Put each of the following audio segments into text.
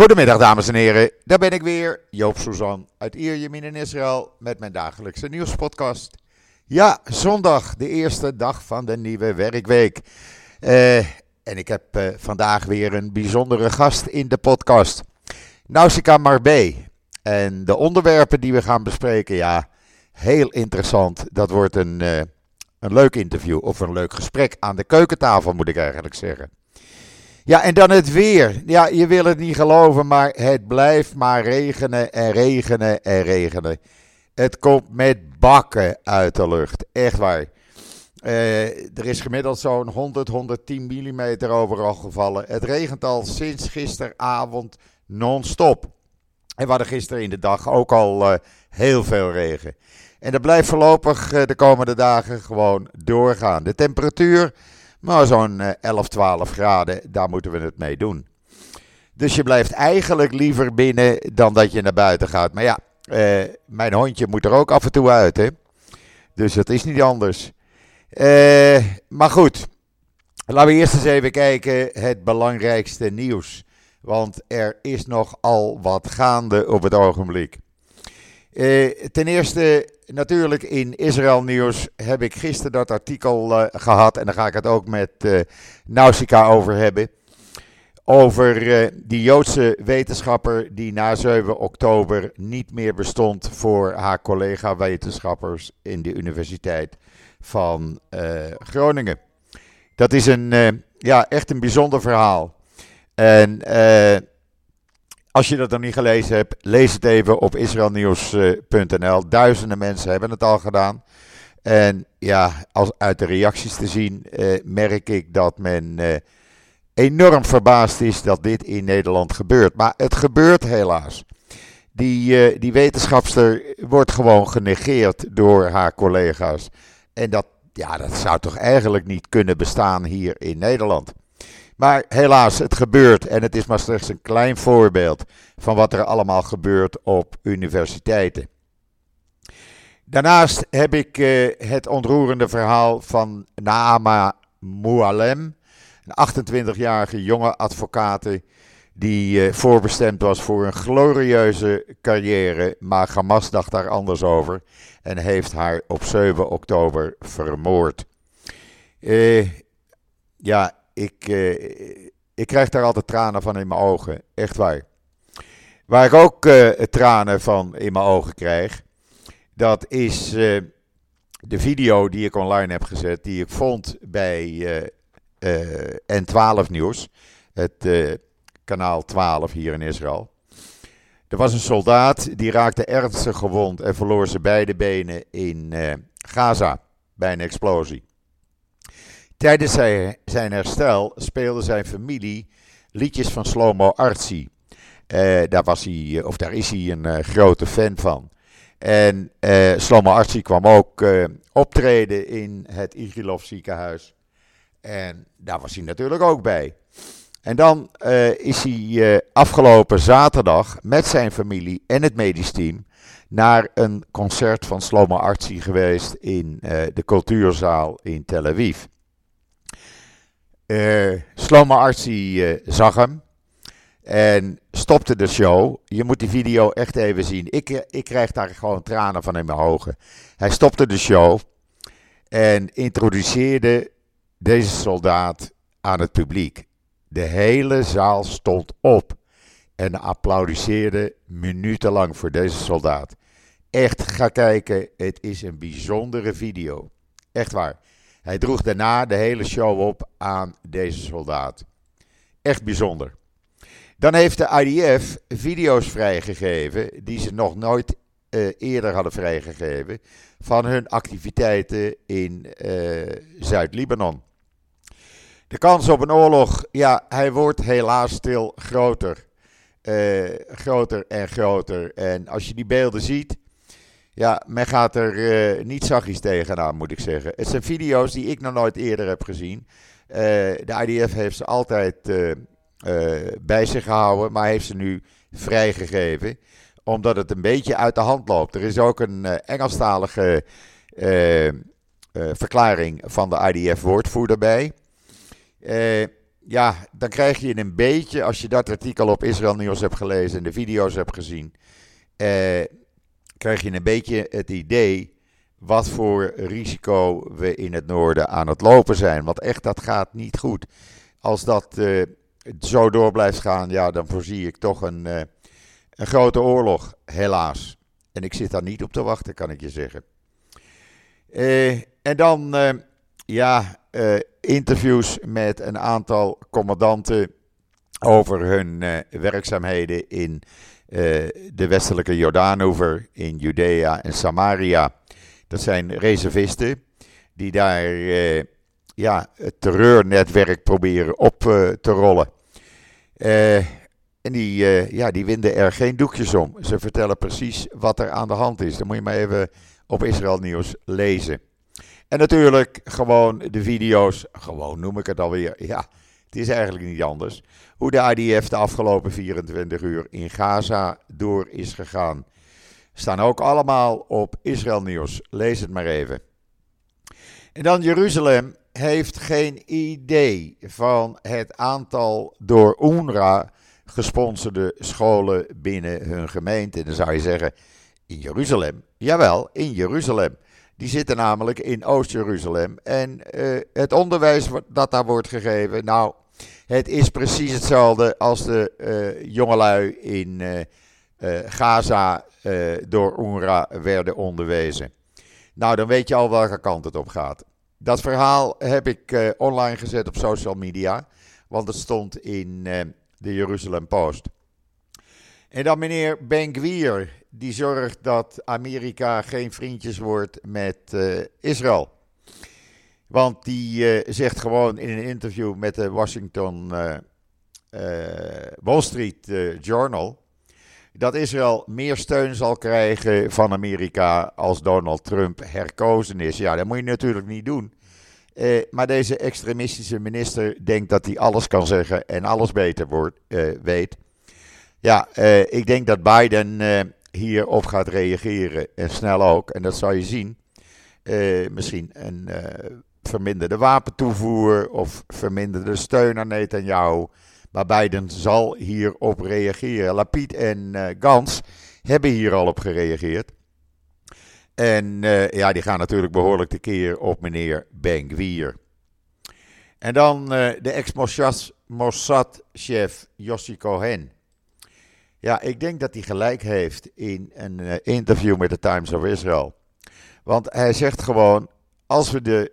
Goedemiddag dames en heren, daar ben ik weer, Joop Suzan uit Ierjemien in Israël met mijn dagelijkse nieuwspodcast. Ja, zondag, de eerste dag van de nieuwe werkweek. Eh, en ik heb eh, vandaag weer een bijzondere gast in de podcast. Nausicaa Marbé. En de onderwerpen die we gaan bespreken, ja, heel interessant. Dat wordt een, eh, een leuk interview of een leuk gesprek aan de keukentafel moet ik eigenlijk zeggen. Ja, en dan het weer. Ja, je wil het niet geloven, maar het blijft maar regenen en regenen en regenen. Het komt met bakken uit de lucht. Echt waar. Eh, er is gemiddeld zo'n 100, 110 mm overal gevallen. Het regent al sinds gisteravond non-stop. En we hadden gisteren in de dag ook al uh, heel veel regen. En dat blijft voorlopig uh, de komende dagen gewoon doorgaan. De temperatuur maar zo'n 11, eh, 12 graden, daar moeten we het mee doen. Dus je blijft eigenlijk liever binnen dan dat je naar buiten gaat. Maar ja, eh, mijn hondje moet er ook af en toe uit, hè. Dus dat is niet anders. Eh, maar goed, laten we eerst eens even kijken het belangrijkste nieuws. Want er is nogal wat gaande op het ogenblik. Ten eerste, natuurlijk in Israël Nieuws heb ik gisteren dat artikel uh, gehad. En daar ga ik het ook met uh, Nausicaa over hebben. Over die Joodse wetenschapper die na 7 oktober niet meer bestond voor haar collega-wetenschappers in de Universiteit van Groningen. Dat is een, ja, echt een bijzonder verhaal. En als je dat nog niet gelezen hebt, lees het even op israelnieuws.nl. Duizenden mensen hebben het al gedaan. En ja, als uit de reacties te zien, eh, merk ik dat men eh, enorm verbaasd is dat dit in Nederland gebeurt. Maar het gebeurt helaas. Die, uh, die wetenschapster wordt gewoon genegeerd door haar collega's. En dat, ja, dat zou toch eigenlijk niet kunnen bestaan hier in Nederland. Maar helaas, het gebeurt en het is maar slechts een klein voorbeeld van wat er allemaal gebeurt op universiteiten. Daarnaast heb ik uh, het ontroerende verhaal van Naama Moualem, een 28-jarige jonge advocaat die uh, voorbestemd was voor een glorieuze carrière, maar Hamas dacht daar anders over en heeft haar op 7 oktober vermoord. Uh, ja, ik, eh, ik krijg daar altijd tranen van in mijn ogen. Echt waar. Waar ik ook uh, tranen van in mijn ogen krijg, dat is uh, de video die ik online heb gezet, die ik vond bij N12 Nieuws, het kanaal 12 hier in Israël. Er was een soldaat die raakte ernstig gewond en verloor zijn beide benen in Gaza bij een explosie. Tijdens zijn herstel speelde zijn familie liedjes van Slomo Artsi. Uh, daar, was hij, eh, of daar is hij een uh, grote fan van. En Slomo Artsi kwam ook optreden in het Igilov ziekenhuis. En daar was hij natuurlijk ook bij. En dan is hij afgelopen zaterdag met zijn familie en het medisch team naar een concert van Slomo Artsi geweest in de cultuurzaal in Tel Aviv. Uh, Sloma Artsi uh, zag hem en stopte de show. Je moet die video echt even zien. Ik, eh, ik krijg daar gewoon tranen van in mijn ogen. Hij stopte de show en introduceerde deze soldaat aan het publiek. De hele zaal stond op en applaudisseerde minutenlang voor deze soldaat. Echt, ga kijken, het is een bijzondere video. Echt waar. Hij droeg daarna de hele show op aan deze soldaat. Echt bijzonder. Dan heeft de IDF video's vrijgegeven die ze nog nooit uh, eerder hadden vrijgegeven van hun activiteiten in uh, Zuid-Libanon. De kans op een oorlog, ja, hij wordt helaas stil groter. Uh, groter en groter. En als je die beelden ziet, ja, men gaat er uh, niet zachtjes tegenaan, moet ik zeggen. Het zijn video's die ik nog nooit eerder heb gezien. Uh, de IDF heeft ze altijd uh, bij zich gehouden, maar heeft ze nu vrijgegeven. Omdat het een beetje uit de hand loopt. Er is ook een Engelstalige verklaring van de IDF-woordvoerder bij. ja, dan krijg je een beetje, als je dat artikel op Israël Nieuws hebt gelezen en de video's hebt gezien, eh, krijg je een beetje het idee wat voor risico we in het noorden aan het lopen zijn. Want echt, dat gaat niet goed. Als dat uh, zo door blijft gaan, ja, dan voorzie ik toch een, uh, een grote oorlog, helaas. En ik zit daar niet op te wachten, kan ik je zeggen. Uh, en dan, ja, interviews met een aantal commandanten over hun werkzaamheden in de westelijke Jordaanoever, in Judea en Samaria. Dat zijn reservisten die daar uh, ja, het terreurnetwerk proberen op uh, te rollen. En die, ja, die winden er geen doekjes om. Ze vertellen precies wat er aan de hand is. Dan moet je maar even op Israël Nieuws lezen. En natuurlijk gewoon de video's, gewoon noem ik het alweer. Ja, het is eigenlijk niet anders. Hoe de IDF de afgelopen 24 uur in Gaza door is gegaan. Staan ook allemaal op Israël Nieuws. Lees het maar even. En dan Jeruzalem heeft geen idee van het aantal door UNRWA gesponsorde scholen binnen hun gemeente. Dan zou je zeggen, in Jeruzalem? Jawel, in Jeruzalem. Die zitten namelijk in Oost-Jeruzalem. En uh, het onderwijs dat daar wordt gegeven, nou, het is precies hetzelfde als de uh, jongelui in uh, Gaza uh, door UNRWA werden onderwezen. Nou, dan weet je al welke kant het op gaat. Dat verhaal heb ik online gezet op social media, want het stond in de Jeruzalem Post. En dan meneer Ben-Gvir, die zorgt dat Amerika geen vriendjes wordt met Israël. Want die zegt gewoon in een interview met de Washington Wall Street Journal dat Israël meer steun zal krijgen van Amerika als Donald Trump herkozen is. Ja, dat moet je natuurlijk niet doen. Maar deze extremistische minister denkt dat hij alles kan zeggen en alles beter wordt, weet. Ja, ik denk dat Biden hierop gaat reageren en snel ook. En dat zal je zien. misschien een verminderde wapentoevoer of verminderde steun aan Netanyahu. Maar Biden zal hierop reageren. Lapid en uh, Gans hebben hier al op gereageerd. En uh, ja, die gaan natuurlijk behoorlijk tekeer op meneer Ben-Gvir. En dan uh, de ex-Mossad-chef Yossi Cohen. Ja, ik denk dat hij gelijk heeft in een interview met de Times of Israel. Want hij zegt gewoon: als we de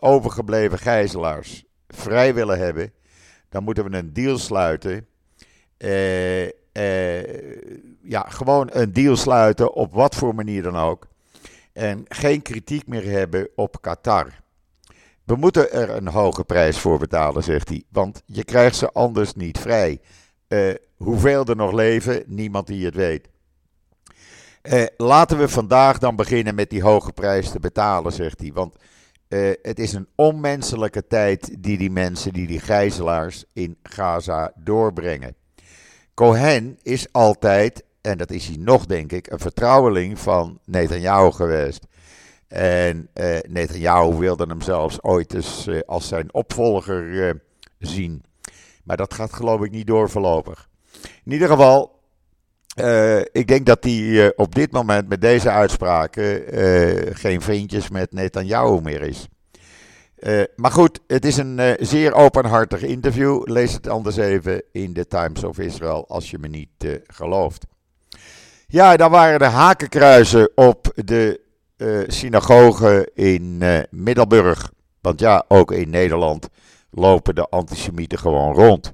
overgebleven gijzelaars vrij willen hebben, dan moeten we een deal sluiten. Uh, uh, ja, gewoon een deal sluiten op wat voor manier dan ook. En geen kritiek meer hebben op Qatar. We moeten er een hoge prijs voor betalen, zegt hij. Want je krijgt ze anders niet vrij. Hoeveel er nog leven, niemand die het weet. laten we vandaag dan beginnen met die hoge prijs te betalen, zegt hij. Want uh, het is een onmenselijke tijd die die mensen, die die gijzelaars in Gaza doorbrengen. Cohen is altijd, en dat is hij nog denk ik, een vertrouweling van Netanyahu geweest. En uh, Netanyahu wilde hem zelfs ooit eens uh, als zijn opvolger zien. Maar dat gaat geloof ik niet door voorlopig. In ieder geval, uh, ik denk dat hij uh, op dit moment met deze uitspraken uh, geen vriendjes met Netanyahu meer is. maar goed, het is een zeer openhartig interview. Lees het anders even in de Times of Israel als je me niet gelooft. Ja, dan waren er hakenkruizen op de synagoge in Middelburg. Want ja, ook in Nederland lopen de antisemieten gewoon rond.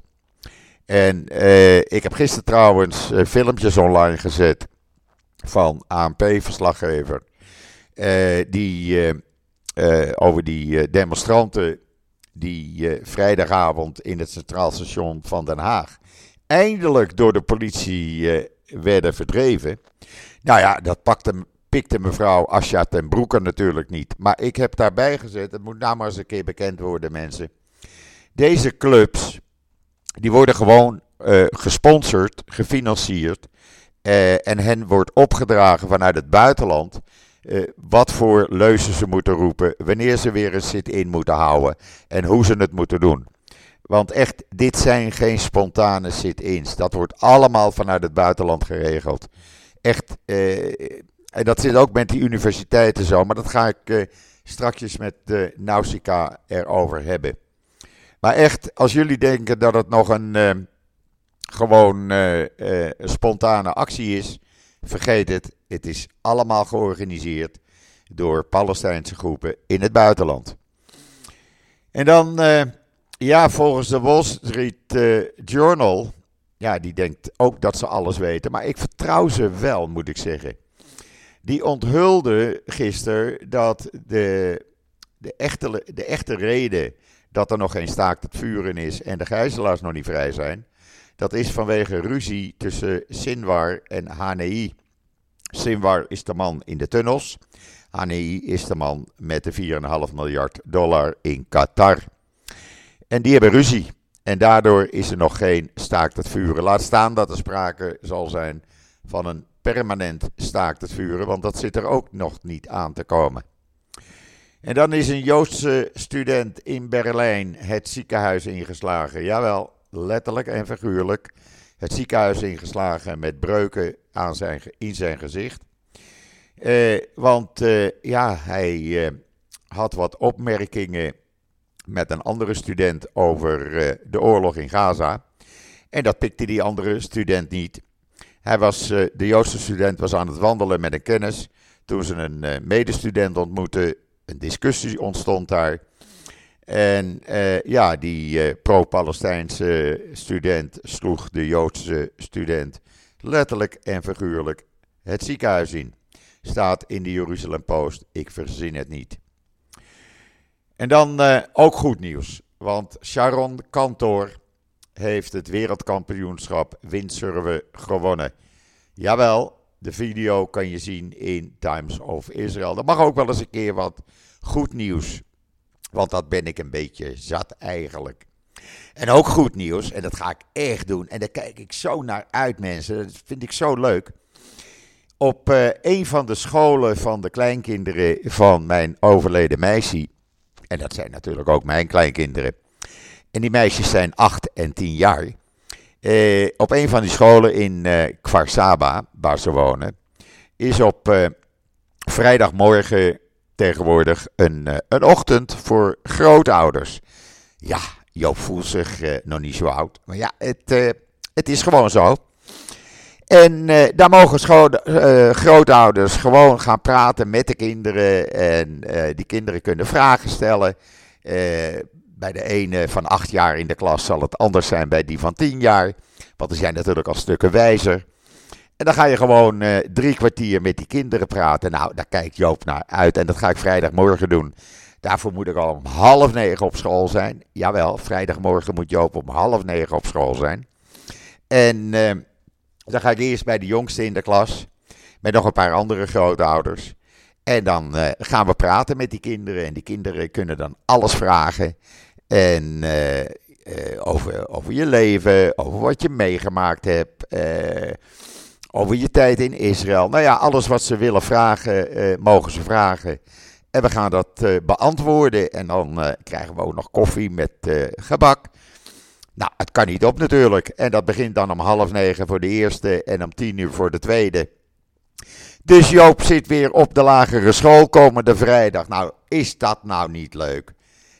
En uh, ik heb gisteren trouwens uh, filmpjes online gezet van ANP-verslaggever. Eh, die over die demonstranten die vrijdagavond in het Centraal Station van Den Haag eindelijk door de politie werden verdreven. Nou ja, dat pakte, pikte mevrouw Asja ten Broeke natuurlijk niet. Maar ik heb daarbij gezet, het moet nou maar eens een keer bekend worden mensen. Deze clubs die worden gewoon uh, gesponsord, gefinancierd. Uh, en hen wordt opgedragen vanuit het buitenland. Uh, wat voor leuzen ze moeten roepen. Wanneer ze weer een sit-in moeten houden. En hoe ze het moeten doen. Want echt, dit zijn geen spontane sit-ins. Dat wordt allemaal vanuit het buitenland geregeld. Echt, eh, en dat zit ook met die universiteiten zo. Maar dat ga ik eh, strakjes met uh, Nausicaa erover hebben. Maar echt, als jullie denken dat het nog een uh, gewoon uh, spontane actie is, vergeet het. Het is allemaal georganiseerd door Palestijnse groepen in het buitenland. En dan, ja, volgens de Wall Street Journal, ja, die denkt ook dat ze alles weten, maar ik vertrouw ze wel, moet ik zeggen. Die onthulde gisteren dat de, de, echte, de echte reden dat er nog geen staakt het vuren is en de gijzelaars nog niet vrij zijn, dat is vanwege ruzie tussen Sinwar en HNI. Sinwar is de man in de tunnels. HNI is de man met de 4,5 miljard dollar in Qatar. En die hebben ruzie. En daardoor is er nog geen staakt het vuren. Laat staan dat er sprake zal zijn van een permanent staakt het vuren, want dat zit er ook nog niet aan te komen. En dan is een Joodse student in Berlijn het ziekenhuis ingeslagen. Jawel, letterlijk en figuurlijk. Het ziekenhuis ingeslagen met breuken aan zijn, in zijn gezicht. Eh, want eh, ja, hij eh, had wat opmerkingen met een andere student over de oorlog in Gaza. En dat pikte die andere student niet. Hij was, de Joodse student was aan het wandelen met een kennis. Toen ze een medestudent ontmoetten, een discussie ontstond daar. En uh, ja, die pro-Palestijnse student sloeg de Joodse student letterlijk en figuurlijk het ziekenhuis in. Staat in de Jeruzalem Post, ik verzin het niet. En dan ook goed nieuws, want Sharon Kantor, heeft het wereldkampioenschap windsurfen gewonnen. Jawel, de video kan je zien in Times of Israel. Dat mag ook wel eens een keer wat goed nieuws. Want dat ben ik een beetje zat eigenlijk. En ook goed nieuws, en dat ga ik echt doen. En daar kijk ik zo naar uit, mensen. Dat vind ik zo leuk. Op uh, een van de scholen van de kleinkinderen van mijn overleden meisje. En dat zijn natuurlijk ook mijn kleinkinderen. En die meisjes zijn 8 en 10 jaar. Eh, op een van die scholen in eh, Kvarsaba, waar ze wonen, is op eh, vrijdagmorgen tegenwoordig een, eh, een ochtend voor grootouders. Ja, Joop voelt zich nog niet zo oud, maar ja, het, het is gewoon zo. En daar mogen grootouders gewoon gaan praten met de kinderen. En die kinderen kunnen vragen stellen. Bij de ene van acht jaar in de klas zal het anders zijn bij die van tien jaar. Want die zijn natuurlijk al stukken wijzer. En dan ga je gewoon uh, drie kwartier met die kinderen praten. Nou, daar kijkt Joop naar uit. En dat ga ik vrijdagmorgen doen. Daarvoor moet ik al om half negen op school zijn. Jawel, vrijdagmorgen moet Joop om half negen op school zijn. En uh, dan ga ik eerst bij de jongste in de klas. Met nog een paar andere grootouders. En dan uh, gaan we praten met die kinderen. En die kinderen kunnen dan alles vragen. En uh, uh, over, over je leven, over wat je meegemaakt hebt, uh, over je tijd in Israël. Nou ja, alles wat ze willen vragen, mogen ze vragen. En we gaan dat beantwoorden. En dan krijgen we ook nog koffie met gebak. Nou, het kan niet op natuurlijk. En dat begint dan om half negen voor de eerste en om tien uur voor de tweede. Dus Joop zit weer op de lagere school komende vrijdag. Nou, is dat nou niet leuk?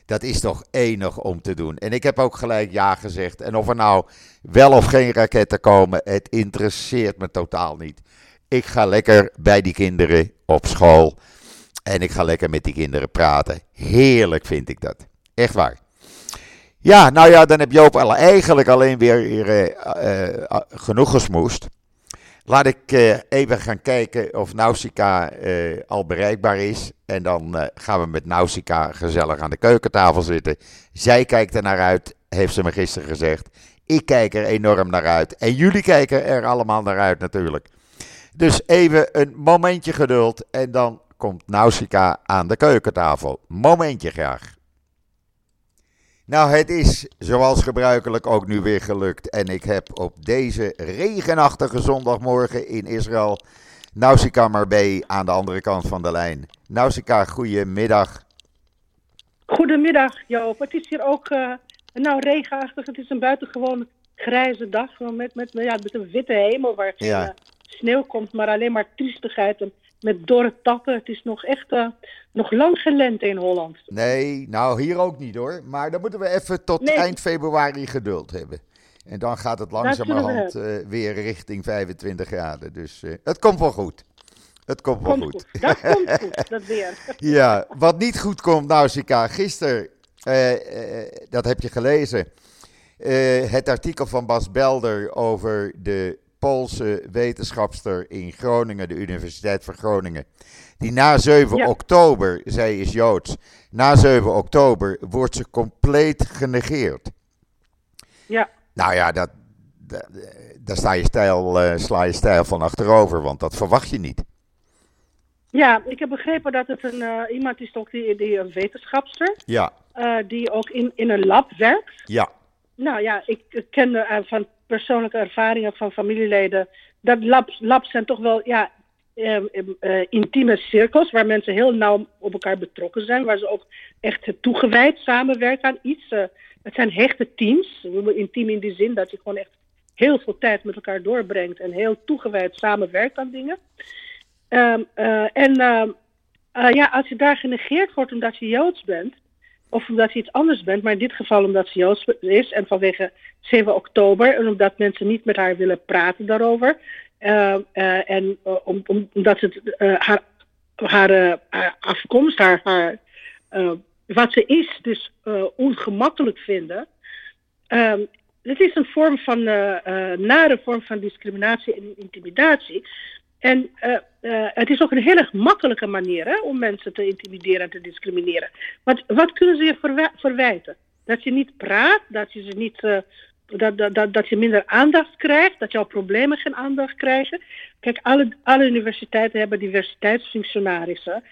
Dat is toch enig om te doen. En ik heb ook gelijk ja gezegd. En of er nou wel of geen raketten komen, het interesseert me totaal niet. Ik ga lekker bij die kinderen op school. En ik ga lekker met die kinderen praten. Heerlijk vind ik dat. Echt waar. Ja, nou ja, dan heb Joop eigenlijk alleen weer uh, uh, genoeg gesmoest. Laat ik uh, even gaan kijken of Nausicaa uh, al bereikbaar is. En dan uh, gaan we met Nausicaa gezellig aan de keukentafel zitten. Zij kijkt er naar uit, heeft ze me gisteren gezegd. Ik kijk er enorm naar uit. En jullie kijken er allemaal naar uit natuurlijk. Dus even een momentje geduld en dan komt Nausicaa aan de keukentafel. Momentje graag. Nou, het is zoals gebruikelijk ook nu weer gelukt. En ik heb op deze regenachtige zondagmorgen in Israël Nausicaa Marbee aan de andere kant van de lijn. Nausicaa, goedemiddag. Goedemiddag Joop. Het is hier ook uh, Nou, regenachtig. Het is een buitengewoon grijze dag. Met, met, ja, met een witte hemel waar geen Ja. eh, sneeuw komt, maar alleen maar triestigheid. En met dorre takken. Het is nog echt eh, nog lang geen lente in Holland. Nee, nou hier ook niet hoor. Maar dan moeten we even tot Nee. eind februari geduld hebben. En dan gaat het langzamerhand eh, weer richting 25 graden. Dus eh, het komt wel goed. Het komt wel Komt goed. goed. Dat komt goed, dat weer. Ja, wat niet goed komt, Nausicaa, gisteren, eh, eh, dat heb je gelezen, het artikel van Bas Belder over de Poolse wetenschapster in Groningen, de Universiteit van Groningen, die na 7 Ja. oktober, zij is Joods, na 7 oktober wordt ze compleet genegeerd. Ja. Nou ja, dat, dat, daar sta je stijl, eh, sla je stijl van achterover, want dat verwacht je niet. Ja, ik heb begrepen dat het een, eh, iemand is ook die, die een wetenschapster, Ja, eh, die ook in, in een lab werkt. ja, Nou ja, ik ik ken van persoonlijke ervaringen van familieleden dat labs, labs zijn toch wel ja, eh, eh, intieme cirkels waar mensen heel nauw op elkaar betrokken zijn, waar ze ook echt toegewijd samenwerken aan iets. Eh, het zijn hechte teams, intiem in die zin dat je gewoon echt heel veel tijd met elkaar doorbrengt en heel toegewijd samenwerkt aan dingen. Ehm, eh, en ehm, ja, als je daar genegeerd wordt omdat je Joods bent, of omdat je iets anders bent, maar in dit geval omdat ze Joods is en vanwege 7 oktober en omdat mensen niet met haar willen praten daarover. eh, eh, en eh, om, om- omdat het haar, haar, afkomst, haar, haar, wat ze is, dus ongemakkelijk vinden. Ehm, het is een vorm van, nare vorm van discriminatie en intimidatie. En eh, eh, het is ook een heel erg makkelijke manier hè, om mensen te intimideren en te discrimineren. Wat, wat kunnen ze je verwij- verwijten? Dat je niet praat, dat je, ze niet, eh, dat, dat, dat, dat je minder aandacht krijgt, dat jouw problemen geen aandacht krijgen. Kijk, alle, alle universiteiten hebben diversiteitsfunctionarissen.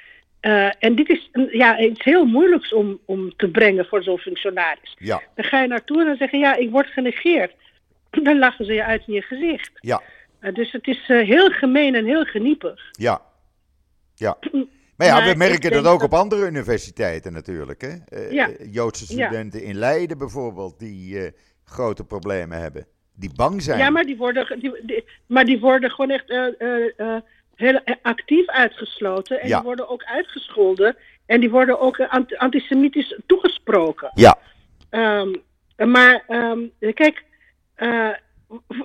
En dit is een- ja, iets heel moeilijks om, om te brengen voor zo'n functionaris. ja, Dan ga je naartoe en dan zeg je, ja, ik word genegeerd. Dan lachen ze je uit in je gezicht. ja. Eh, dus het is eh, heel gemeen en heel geniepig. Ja. Ja. Maar ja, Maar we merken dat ook dat- op andere universiteiten natuurlijk. Hè? Eh, Ja. Joodse Ja. studenten in Leiden bijvoorbeeld, die grote problemen hebben. Die bang zijn. Ja, maar die worden, die, die- maar die worden gewoon echt heel actief uitgesloten. En Ja. die worden ook uitgescholden. En die worden ook ant- antisemitisch toegesproken. Ja, Ehm, maar ehm, kijk,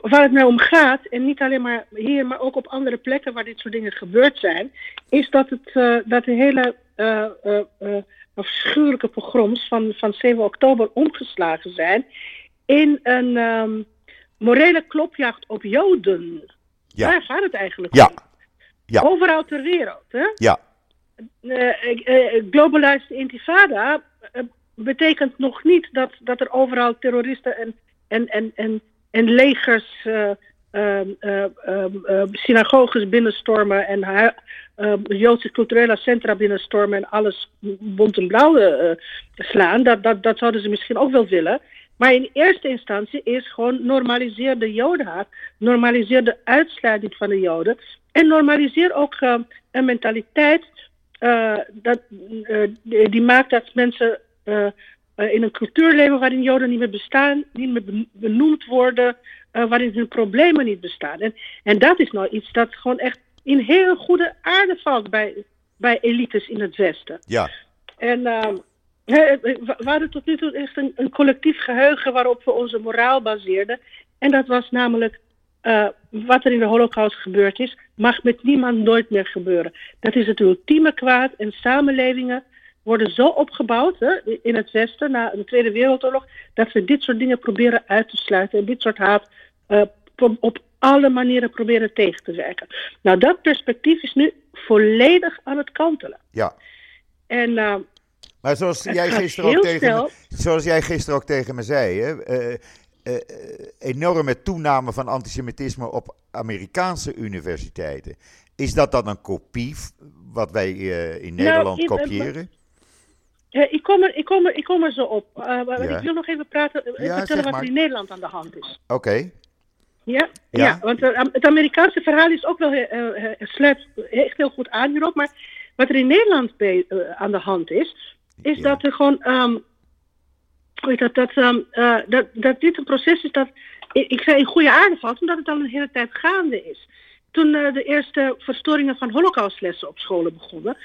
waar het nou om gaat, en niet alleen maar hier, maar ook op andere plekken waar dit soort dingen gebeurd zijn, is dat, het, eh, dat de hele eh, afschuwelijke pogroms van, van 7 oktober omgeslagen zijn in een ehm, morele klopjacht op Joden. Ja. Daar gaat het eigenlijk Ja. om. Ja. Overal ter wereld. Hè? ja, globalized intifada betekent nog niet dat, dat er overal terroristen en, en, en, en, en legers eh, synagoges binnenstormen en Joodse culturele centra binnenstormen en alles bont en blauw eh, slaan. Dat, dat, dat zouden ze misschien ook wel willen. Maar in eerste instantie is gewoon normaliseer de jodenhaat, normaliseer de uitsluiting van de joden en normaliseer ook eh, een mentaliteit dat, die maakt dat mensen eh, in een cultuur leven waarin Joden niet meer bestaan, niet meer ben- benoemd worden, eh, waarin hun problemen niet bestaan. En, en dat is nou iets dat gewoon echt in heel goede aarde valt bij, bij elites in het Westen. ja, En hè, we hadden tot nu toe echt een, een collectief geheugen waarop we onze moraal baseerden. En dat was namelijk wat er in de Holocaust gebeurd is, mag met niemand nooit meer gebeuren. Dat is het ultieme kwaad. En samenlevingen worden zo opgebouwd hè, in het Westen na de Tweede Wereldoorlog, dat we dit soort dingen proberen uit te sluiten en dit soort haat eh, op alle manieren proberen tegen te werken. Nou, dat perspectief is nu volledig aan het kantelen. ja. En eh, Maar zoals jij, gisteren ook tegen me, zoals jij gisteren ook tegen me zei, hè, eh, enorme toename van antisemitisme op Amerikaanse universiteiten. Is dat dan een kopie wat wij in Nou, Nederland in- kopiëren? Ja, ik, kom er, ik, kom er, ik kom er zo op. Uh, Ja. Ik wil nog even praten, eh, Ja, vertellen wat maar. er in Nederland aan de hand is. Oké, Ja, Ja. ja. want eh, het Amerikaanse verhaal is ook wel uh, sluit echt heel goed aan hierop. Maar wat er in Nederland eh, aan de hand is, is dat er gewoon weet dat, dat, ehm, eh, dat, dat dit een proces is dat, ik, ik zei in goede aarde valt, omdat het al een hele tijd gaande is. Toen eh, de eerste verstoringen van holocaustlessen op scholen begonnen,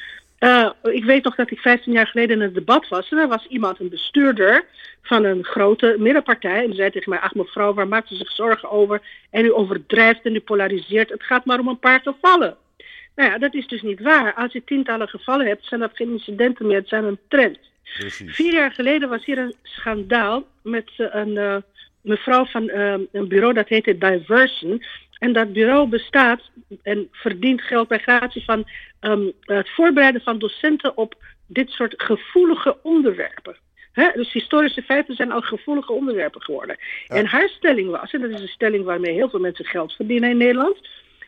uh, ik weet nog dat ik 15 jaar geleden in een debat was. En er was iemand, een bestuurder van een grote middenpartij. En die zei tegen mij: Ach, mevrouw, waar maakt u zich zorgen over? En u overdrijft en u polariseert. Het gaat maar om een paar gevallen. Nou ja, dat is dus niet waar. Als je tientallen gevallen hebt, zijn dat geen incidenten meer. Het zijn een trend. Precies. Vier jaar geleden was hier een schandaal met een uh, mevrouw van uh, een bureau dat heette Diversion. En dat bureau bestaat en verdient geld bij gratie van um, het voorbereiden van docenten op dit soort gevoelige onderwerpen. dus historische feiten zijn al gevoelige onderwerpen geworden. En haar stelling was, en dat is een stelling waarmee heel veel mensen geld verdienen in Nederland,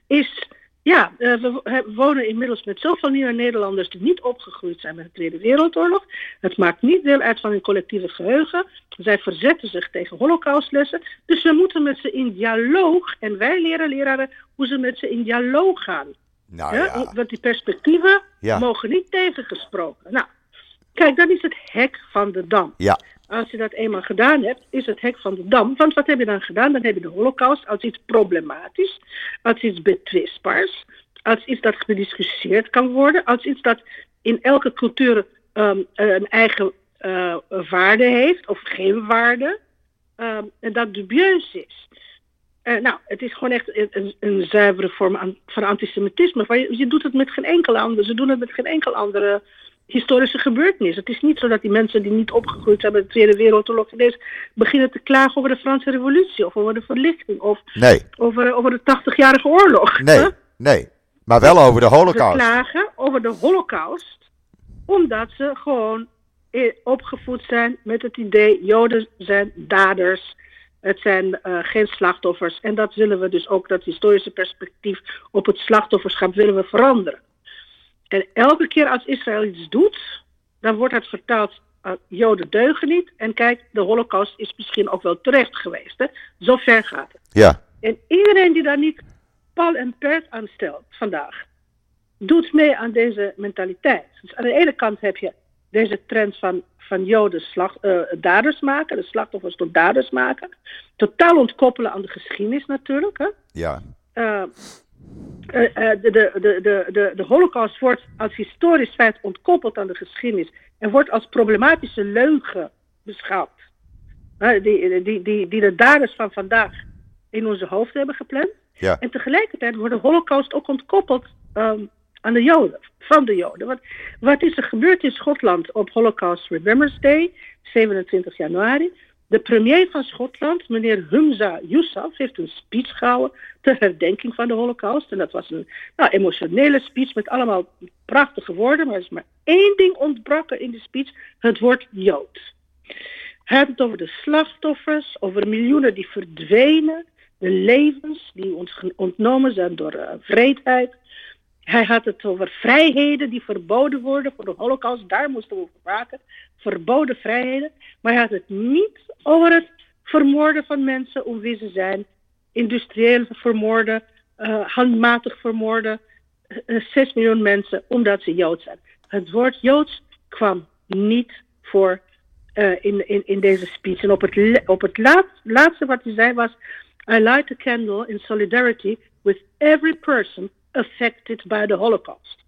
is ja, uh, we wonen inmiddels met zoveel nieuwe Nederlanders die niet opgegroeid zijn met de Tweede Wereldoorlog. Het maakt niet deel uit van hun collectieve geheugen. Zij verzetten zich tegen holocaustlessen. Dus we moeten met ze in dialoog. En wij leren leraren hoe ze met ze in dialoog gaan. Nou, ja. Want die perspectieven mogen niet tegengesproken. Nou, kijk, dat is het hek van de dam. Ja. Als je dat eenmaal gedaan hebt, is het hek van de dam. Want wat heb je dan gedaan? Dan heb je de holocaust als iets problematisch, als iets betwistbaars, als iets dat gediscussieerd kan worden, als iets dat in elke cultuur um, een eigen uh, waarde heeft of geen waarde. Um, en dat dubieus is. Uh, nou, het is gewoon echt een, een zuivere vorm van antisemitisme. Je, je, doet het met geen enkel andere. Ze doen het met geen enkel andere historische gebeurtenis. Het is niet zo dat die mensen die niet opgegroeid zijn met de Tweede Wereldoorlog ineens beginnen te klagen over de Franse Revolutie of over de verlichting of nee. over, over de 80-jarige oorlog. Nee, nee, maar wel over de Holocaust. Ze klagen over de Holocaust omdat ze gewoon opgevoed zijn met het idee Joden zijn daders. Het zijn uh, geen slachtoffers. En dat willen we dus ook, dat historische perspectief op het slachtofferschap willen we veranderen. En elke keer als Israël iets doet, dan wordt het vertaald, uh, Joden deugen niet. En kijk, de holocaust is misschien ook wel terecht geweest. Hè? Zo ver gaat het. Ja. En iedereen die daar niet pal en pert aan stelt vandaag, doet mee aan deze mentaliteit. Dus aan de ene kant heb je deze trend van, van Joden slag, uh, daders maken, de slachtoffers tot daders maken. Totaal ontkoppelen aan de geschiedenis natuurlijk. Hè? Ja. Uh, de, de, de, de, de holocaust wordt als historisch feit ontkoppeld aan de geschiedenis en wordt als problematische leugen beschouwd. die, die, die, die de daders van vandaag in onze hoofd hebben gepland. Ja. En tegelijkertijd wordt de holocaust ook ontkoppeld um, aan de Joden, van de Joden. Wat, wat is er gebeurd in Schotland op Holocaust Remembrance Day, 27 januari? De premier van Schotland, meneer Humza Yousaf, heeft een speech gehouden ter herdenking van de Holocaust. En dat was een nou, emotionele speech met allemaal prachtige woorden. Maar er is maar één ding ontbroken in de speech: het woord Jood. Hij had het over de slachtoffers, over miljoenen die verdwenen, de levens die ons ontnomen zijn door uh, vreedheid. Hij had het over vrijheden die verboden worden voor de holocaust. Daar moesten we over praten. Verboden vrijheden. Maar hij had het niet over het vermoorden van mensen om wie ze zijn. Industrieel vermoorden, uh, handmatig vermoorden. Uh, eh, 6 miljoen mensen omdat ze Jood zijn. Het woord Joods kwam niet voor in, in, deze speech. En op het, op het laat, laatste wat hij zei was... I light a candle in solidarity with every person affected by the Holocaust.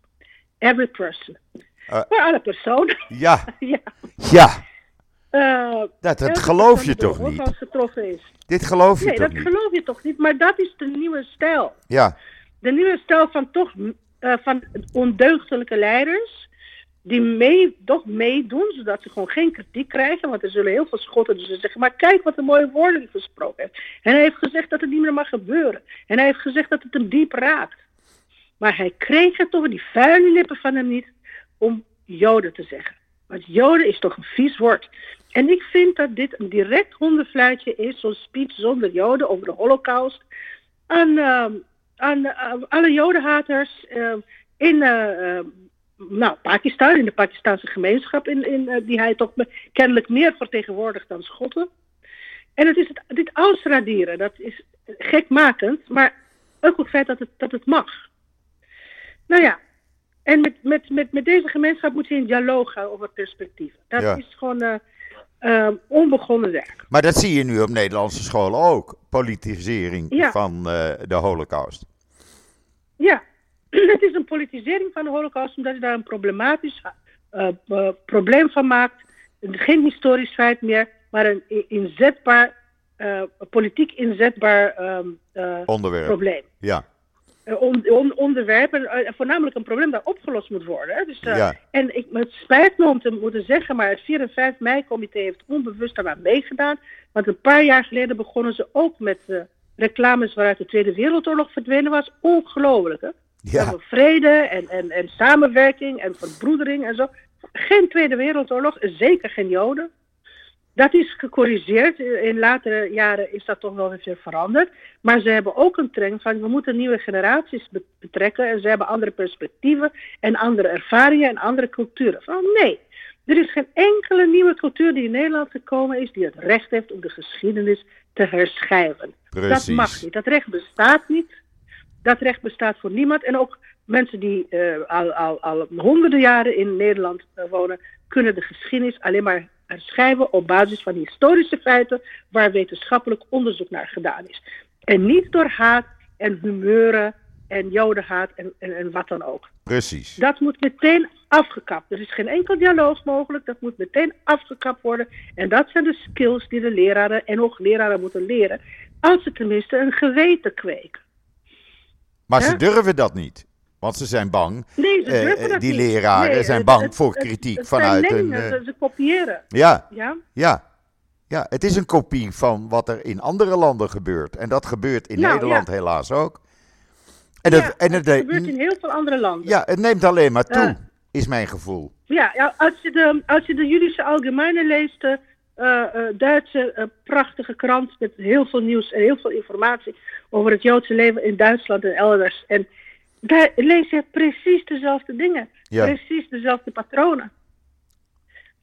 Every person. Uh, Voor alle personen. Ja. ja. ja. Uh, dat, dat geloof je toch niet? Is. Dit geloof je nee, toch niet? Nee, dat geloof je toch niet, maar dat is de nieuwe stijl. Ja. De nieuwe stijl van toch uh, van ondeugdelijke leiders die mee, toch meedoen, zodat ze gewoon geen kritiek krijgen. Want er zullen heel veel schotten dus zeggen, maar kijk wat een mooie woorden hij gesproken heeft. En hij heeft gezegd dat het niet meer mag gebeuren. En hij heeft gezegd dat het hem diep raakt. Maar hij kreeg het toch, die vuile lippen van hem niet, om Joden te zeggen. Want Joden is toch een vies woord. En ik vind dat dit een direct hondenfluitje is, zo'n speech zonder Joden over de Holocaust. Aan, uh, aan uh, alle Jodenhaters uh, in nou, Pakistan, in de Pakistanse gemeenschap, in, in, die hij toch kennelijk meer vertegenwoordigt dan Schotten. En het is het, dit ausradieren, dat is gekmakend, maar ook het feit dat het, dat het mag. Nou ja, en met, met, met, met deze gemeenschap moet je in dialoog gaan over perspectieven. Dat is gewoon, uh, uh, onbegonnen werk. Maar dat zie je nu op Nederlandse scholen ook. Politisering Ja. van eh, de holocaust. Ja, het is een politisering van de holocaust omdat je daar een problematisch eh, eh, probleem van maakt. Geen historisch feit meer, maar een inzetbaar, eh, politiek inzetbaar ehm, eh, Onderwerp. probleem. Ja. Eh, on- on- onderwerp en eh, voornamelijk een probleem dat opgelost moet worden. Dus, eh, Ja. En ik, het spijt me om te moeten zeggen, maar het 4 en 5 mei-comité heeft onbewust daaraan meegedaan. Want een paar jaar geleden begonnen ze ook met reclames waaruit de Tweede Wereldoorlog verdwenen was. Ongelooflijk, hè? Ja. Over vrede en, en, en samenwerking en verbroedering en zo. Geen Tweede Wereldoorlog, zeker geen Joden. Dat is gecorrigeerd. In latere jaren is dat toch wel weer veranderd. Maar ze hebben ook een trend van we moeten nieuwe generaties be- betrekken. En ze hebben andere perspectieven en andere ervaringen en andere culturen. Van nee, er is geen enkele nieuwe cultuur die in Nederland gekomen is die het recht heeft om de geschiedenis te herschrijven. Dat Precies. mag niet. Dat recht bestaat niet. Dat recht bestaat voor niemand. En ook mensen die eh, al, al, al honderden jaren in Nederland eh, wonen, kunnen de geschiedenis alleen maar herschrijven op basis van historische feiten waar wetenschappelijk onderzoek naar gedaan is. En niet door haat en humeuren en jodenhaat en, en, en wat dan ook. Precies. Dat moet meteen afgekapt. Er is geen enkel dialoog mogelijk. Dat moet meteen afgekapt worden. En dat zijn de skills die de leraren en hoogleraren moeten leren. Als ze tenminste een geweten kweken. Maar ze durven dat niet. Want ze zijn bang. Nee, ze Eh, durven dat die niet. leraren Nee, zijn bang het- voor het- kritiek het vanuit zijn leningen, eh, Ze, ze kopiëren. Ja, Ja? ja. Ja, het is een kopie van wat er in andere landen gebeurt. En dat gebeurt in Nou, Nederland ja. helaas ook. En, dat, ja, en het, het gebeurt in heel veel andere landen. ja, het neemt alleen maar toe, Ja. is mijn gevoel. Ja, ja als, je de, als je de Allgemeine leest, de eh, eh, Duitse eh, prachtige krant met heel veel nieuws en heel veel informatie over het Joodse leven in Duitsland en elders. En daar lees je precies dezelfde dingen, Ja. precies dezelfde patronen.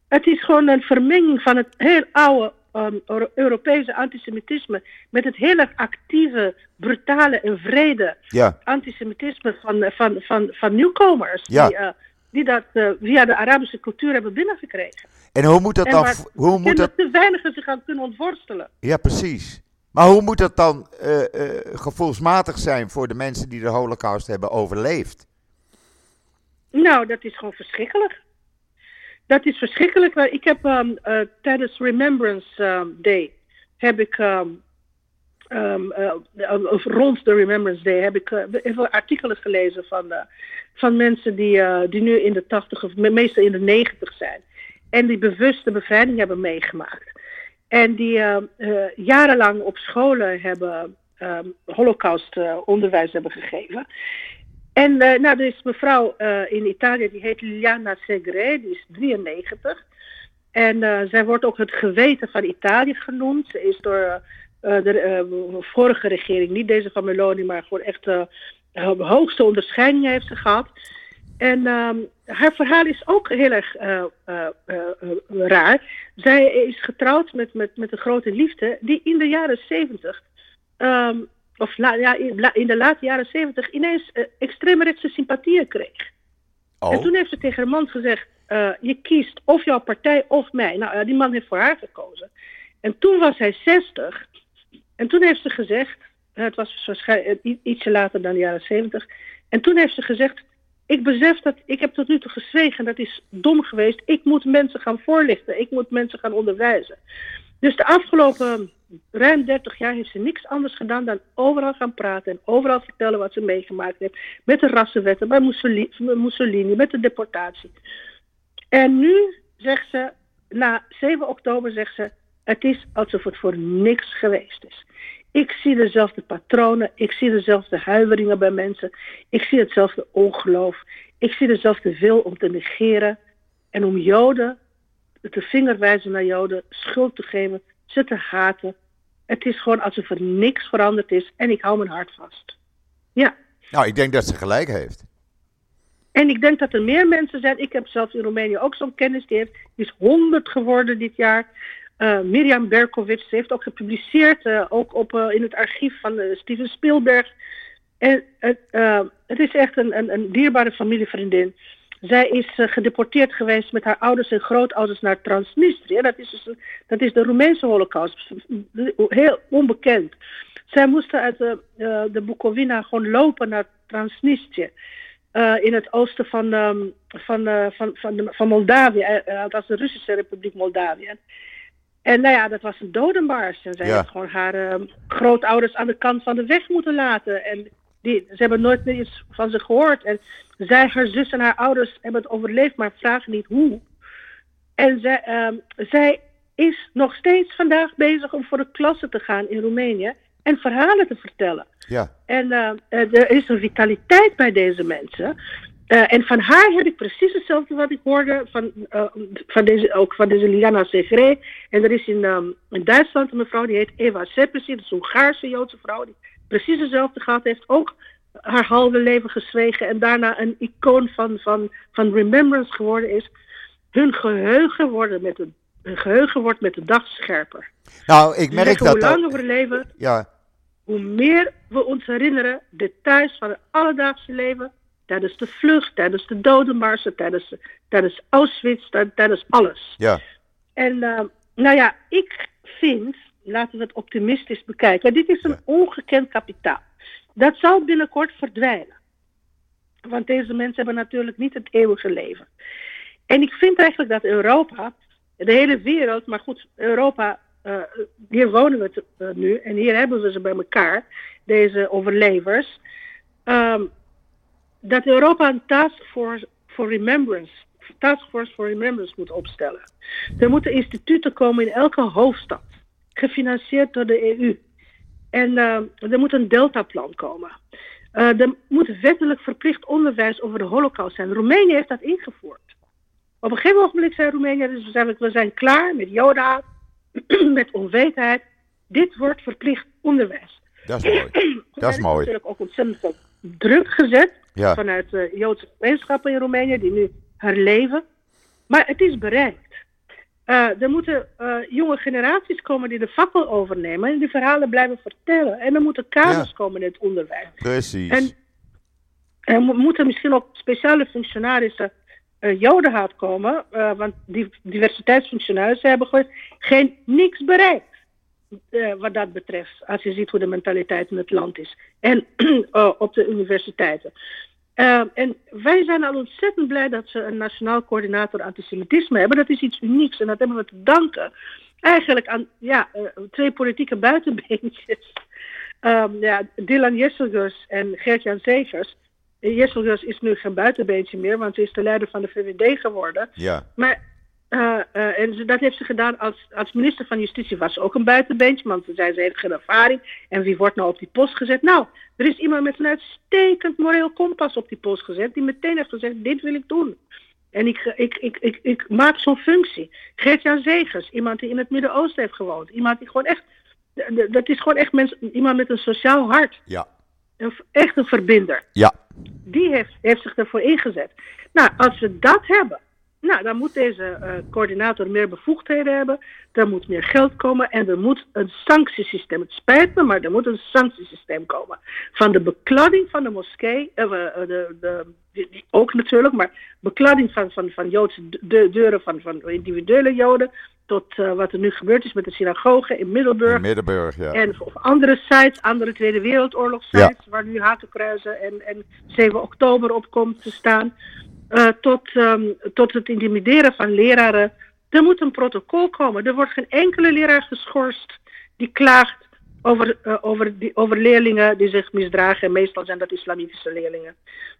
Het is gewoon een vermenging van het heel oude ehm, Euro- Europese antisemitisme met het heel erg actieve, brutale en vrede Ja, antisemitisme van, van, van, van nieuwkomers. Ja. Die, eh, die dat eh, via de Arabische cultuur hebben binnengekregen. en hoe moet dat En dan... Hoe moet dat, te weinigen zich aan kunnen ontworstelen. ja, precies. Maar hoe moet dat dan eh, eh, gevoelsmatig zijn voor de mensen die de holocaust hebben overleefd? Nou, dat is gewoon verschrikkelijk. Dat is verschrikkelijk. Ik heb ehm, eh, tijdens Remembrance ehm, Day heb ik ehm, ehm, eh, eh, of rond de Remembrance Day heb ik heel veel artikelen gelezen van, van mensen die, die nu in de tachtig of me- meestal in de negentig zijn. En die bewuste bevrijding hebben meegemaakt. En die ehm, eh, jarenlang op scholen hebben ehm holocaust eh, onderwijs hebben gegeven. En eh, nou, er is mevrouw eh, in Italië, die heet Liliana Segre, die is 93. En eh, zij wordt ook het geweten van Italië genoemd. Ze is door eh, de eh, vorige regering, niet deze van Meloni, maar gewoon echt eh, de hoogste onderscheiding heeft ze gehad. En ehm, haar verhaal is ook heel erg eh, eh, eh, raar. Zij is getrouwd met, met, met een grote liefde die in de jaren zeventig, ehm, of la- ja, in, la- in de late jaren zeventig, ineens extreemrechtse sympathieën kreeg. En Oh, toen heeft ze tegen haar man gezegd: Je kiest of jouw partij of mij. Nou, ja, die man heeft voor haar gekozen. En toen was hij 60. En toen heeft ze gezegd: Het was waarschijnlijk ietsje later dan de jaren 70. En toen heeft ze gezegd: Ik besef dat ik heb tot nu toe gezwegen. Dat is dom geweest. Ik moet mensen gaan voorlichten. Ik moet mensen gaan onderwijzen. Dus de afgelopen ruim 30 jaar heeft ze niks anders gedaan dan overal gaan praten en overal vertellen wat ze meegemaakt heeft. Met de rassenwetten, bij Mussolini, Mussolini met de deportatie. En nu zegt ze, na 7 oktober zegt ze, het is alsof het voor niks geweest is. Ik zie dezelfde patronen, ik zie dezelfde huiveringen bij mensen, ik zie hetzelfde ongeloof, ik zie dezelfde wil om te negeren en om Joden, de vinger wijzen naar Joden, schuld te geven, ze te haten. Het is gewoon alsof er niks veranderd is en ik hou mijn hart vast. Ja. nou, ik denk dat ze gelijk heeft. En ik denk dat er meer mensen zijn. Ik heb zelfs in Roemenië ook zo'n kennis. Die, heeft, die is 100 geworden dit jaar. Uh, Mirjam Berkovic ze heeft ook gepubliceerd. Uh, ook op, uh, in het archief van Steven Spielberg. En het, is echt een, een, een, dierbare familievriendin. zij is gedeporteerd geweest met haar ouders en grootouders naar Transnistrië. Dat is, dus, dat is de Roemeense holocaust. Heel onbekend. Zij moesten uit de, de Bukovina gewoon lopen naar Transnistrië. in het oosten van, um, van, van, van, van Moldavië, dat is de Russische Republiek Moldavië. En nou ja, dat was een dodenbaars. En zij ja. heeft gewoon haar uh, grootouders aan de kant van de weg moeten laten. En die, ze hebben nooit meer iets van ze gehoord. En zij, haar zus en haar ouders hebben het overleefd, maar vragen niet hoe. En zij, uh, zij is nog steeds vandaag bezig om voor de klasse te gaan in Roemenië en verhalen te vertellen. Ja. En uh, er is een vitaliteit bij deze mensen. Uh, en van haar heb ik precies hetzelfde wat ik hoorde van, uh, van deze, ook van deze Liana Segre. En er is in, um, in Duitsland een mevrouw die heet Eva Seppesi, dat is een Hongaarse Joodse vrouw, die precies hetzelfde gehad heeft. Ook haar halve leven gezwegen en daarna een icoon van, van, van remembrance geworden is. Hun geheugen, worden met de, hun geheugen wordt met de dag scherper. Nou, ik merk dat... Hoe langer we leven, ja. hoe meer we ons herinneren, details van het alledaagse leven tijdens de vlucht, tijdens de dodenmarsen, tijdens, tijdens Auschwitz, tijdens alles. Ja. En uh, nou ja, ik vind, laten we het optimistisch bekijken, dit is een ongekend kapitaal. Dat zal binnenkort verdwijnen. Want deze mensen hebben natuurlijk niet het eeuwige leven. En ik vind eigenlijk dat Europa, de hele wereld, maar goed, Europa, uh, hier wonen we uh, nu en hier hebben we ze bij elkaar, deze overlevers. Um, dat Europa een taskforce for remembrance, taskforce for remembrance moet opstellen. Er moeten instituten komen in elke hoofdstad, gefinancierd door de EU. En uh, er moet een deltaplan komen. Uh, er moet wettelijk verplicht onderwijs over de holocaust zijn. Roemenië heeft dat ingevoerd. Op een gegeven moment zei Roemenië, dus we zijn, we zijn klaar met Joda, met onwetendheid. Dit wordt verplicht onderwijs. Dat is mooi. Dat is mooi. natuurlijk ook ontzettend druk gezet ja. vanuit de Joodse gemeenschappen in Roemenië, die nu herleven. Maar het is bereikt. Uh, er moeten uh, jonge generaties komen die de fakkel overnemen en die verhalen blijven vertellen. En er moeten kaders ja. komen in het onderwijs. Precies. En er moeten misschien ook speciale functionarissen uh, jodenhaat komen, want die diversiteitsfunctionarissen hebben gewoon geen niks bereikt. Uh, wat dat betreft, als je ziet hoe de mentaliteit in het land is. En uh, op de universiteiten. Uh, en wij zijn al ontzettend blij dat ze een nationaal coördinator antisemitisme hebben. Dat is iets unieks en dat hebben we te danken eigenlijk aan ja, twee politieke buitenbeentjes. Um, ja, Dylan Jesselgus en Gert-Jan Zegers. Jesselgus is nu geen buitenbeentje meer, want ze is de leider van de VVD geworden. Ja. Maar uh, uh, en dat heeft ze gedaan als, als minister van Justitie. Was ze ook een buitenbeentje, want ze zei ze heeft geen ervaring. En wie wordt nou op die post gezet? Nou, er is iemand met een uitstekend moreel kompas op die post gezet. Die meteen heeft gezegd, dit wil ik doen. En ik, ik, ik, ik, ik maak zo'n functie. Gert-Jan Zegers, iemand die in het Midden-Oosten heeft gewoond. Iemand die gewoon echt, dat is gewoon echt mens, iemand met een sociaal hart. Ja. Een, echt een verbinder. Ja. Die heeft, heeft zich ervoor ingezet. Nou, als we dat hebben nou, dan moet deze uh, coördinator meer bevoegdheden hebben. Er moet meer geld komen en er moet een sanctiesysteem. Het spijt me, maar er moet een sanctiesysteem komen. Van de bekladding van de moskee, uh, de, de, die, ook natuurlijk, maar bekladding van, van, van Joodse de, deuren van, van individuele Joden. Tot uh, wat er nu gebeurd is met de synagoge in Middelburg. In Middelburg, ja. En of andere sites, andere Tweede Wereldoorlog sites, ja. waar nu hakenkruizen en, en 7 oktober op komt te staan. Uh, tot, um, tot het intimideren van leraren. Er moet een protocol komen. Er wordt geen enkele leraar geschorst die klaagt over, uh, over, die, over leerlingen die zich misdragen. En meestal zijn dat islamitische leerlingen.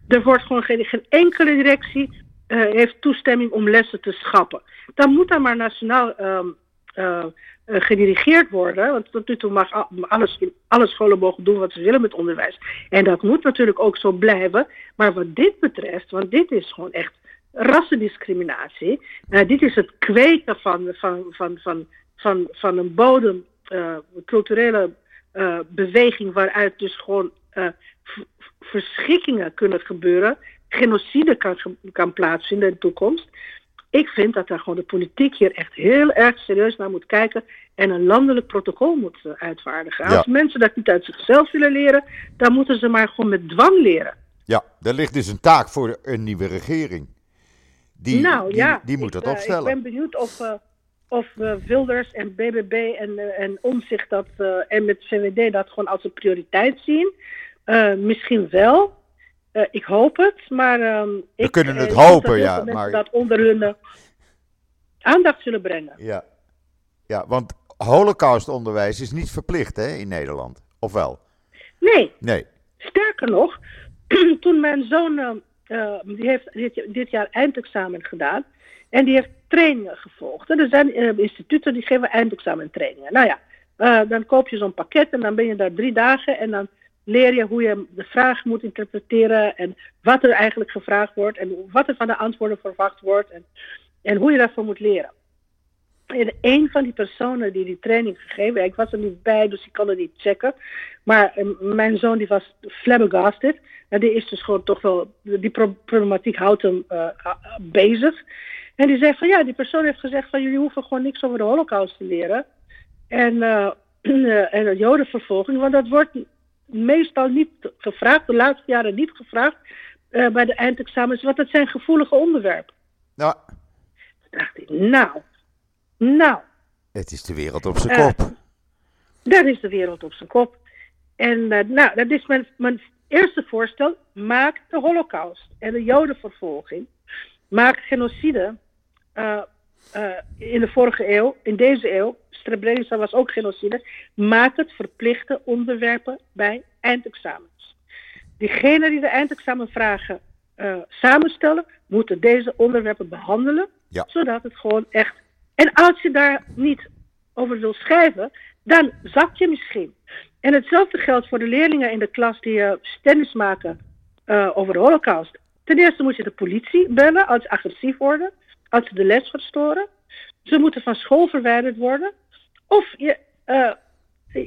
Er wordt gewoon geen, geen enkele directie uh, heeft toestemming om lessen te schappen. Dan moet dan maar nationaal uh, gedirigeerd worden. Want tot nu toe mag alles, alle scholen mogen doen wat ze willen met onderwijs. En dat moet natuurlijk ook zo blijven. Maar wat dit betreft, want dit is gewoon echt rassendiscriminatie. Uh, dit is het kweken van, van, van, van, van, van een bodem, uh, culturele beweging waaruit dus gewoon verschikkingen kunnen gebeuren. Genocide kan, kan plaatsvinden in de toekomst. Ik vind dat daar gewoon de politiek hier echt heel erg serieus naar moet kijken en een landelijk protocol moet uh, uitvaardigen. Ja. Als mensen dat niet uit zichzelf willen leren, dan moeten ze maar gewoon met dwang leren. Ja, daar ligt dus een taak voor een nieuwe regering. Die, nou die, ja, die moet ik, het eh, opstellen. ik ben benieuwd of, eh, of eh, Wilders en BBB en, eh, en Omzicht dat, eh, en met VVD dat gewoon als een prioriteit zien. Eh, misschien wel. Eh, ik hoop het, maar ehm, ik, kunnen het eh, hopen, dat ja, maar- dat onder hun eh, aandacht zullen brengen. Ja. ja, want holocaustonderwijs is niet verplicht hè, in Nederland. Of wel? Nee, Nee. Sterker nog, toen mijn zoon, eh, eh, die heeft dit, dit jaar eindexamen gedaan. En die heeft trainingen gevolgd. En er zijn instituten die geven eindexamen trainingen. Nou ja, dan koop je zo'n pakket en dan ben je daar drie dagen. En dan leer je hoe je de vraag moet interpreteren. En wat er eigenlijk gevraagd wordt. En wat er van de antwoorden verwacht wordt. En, en hoe je daarvoor moet leren. En een van die personen die die training gegeven ik was er niet bij, dus ik kon het niet checken. Maar eh, mijn zoon die was flabbergasted. En die is dus gewoon toch wel, die pro- problematiek houdt hem eh, bezig. En die zei van ja, die persoon heeft gezegd van jullie hoeven gewoon niks over de holocaust te leren. En, eh, en de jodenvervolging, want dat wordt meestal niet gevraagd, de laatste jaren niet gevraagd eh, bij de eindexamens, want dat zijn gevoelige onderwerpen. Nou, Toen dacht ik, nou, nou, het is de wereld op zijn Eh, kop. Daar is de wereld op zijn kop. En eh, nou, dat is mijn, mijn eerste voorstel. Maak de holocaust en de jodenvervolging. Maak genocide in de vorige eeuw, in deze eeuw. Srebrenica was ook genocide. Maak het verplichte onderwerpen bij eindexamens. Diegenen die de eindexamenvragen eh, samenstellen, moeten deze onderwerpen behandelen. Ja. Zodat het gewoon echt. En als je daar niet over wil schrijven, dan zak je misschien. En hetzelfde geldt voor de leerlingen in de klas die uh, stennis maken uh, over de holocaust. Ten eerste moet je de politie bellen als ze agressief worden, als ze de les verstoren. Ze moeten van school verwijderd worden. Of je, uh,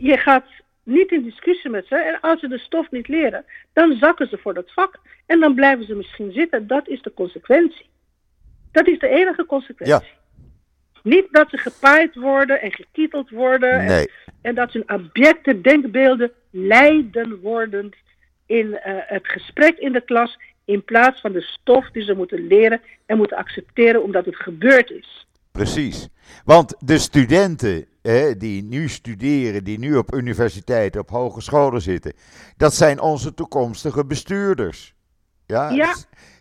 je gaat niet in discussie met ze. En als ze de stof niet leren, dan zakken ze voor dat vak. En dan blijven ze misschien zitten. Dat is de consequentie. Dat is de enige consequentie. Ja. Niet dat ze gepaaid worden en gekieteld worden. Nee. En, en, dat hun objecten, denkbeelden leiden worden in uh, het gesprek in de klas. In plaats van de stof die ze moeten leren en moeten accepteren omdat het gebeurd is. Precies. Want de studenten hè, die nu studeren, die nu op universiteiten, op hogescholen zitten, dat zijn onze toekomstige bestuurders. Ja. ja.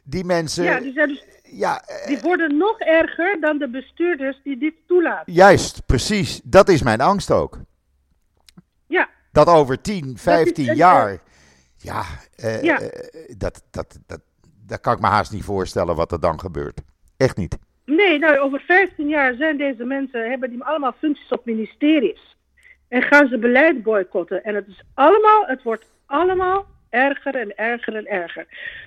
Die mensen. Ja, die, zijn dus, ja, die worden nog erger dan de bestuurders die dit toelaten. Juist, precies. Dat is mijn angst ook. Ja. Dat over 10, 15 is, jaar. Ja, uh, ja. Uh, dat, dat, dat, dat kan ik me haast niet voorstellen wat er dan gebeurt. Echt niet. Nee, nou, over 15 jaar zijn deze mensen, hebben die allemaal functies op ministeries. En gaan ze beleid boycotten. En het is allemaal, het wordt allemaal erger en erger en erger.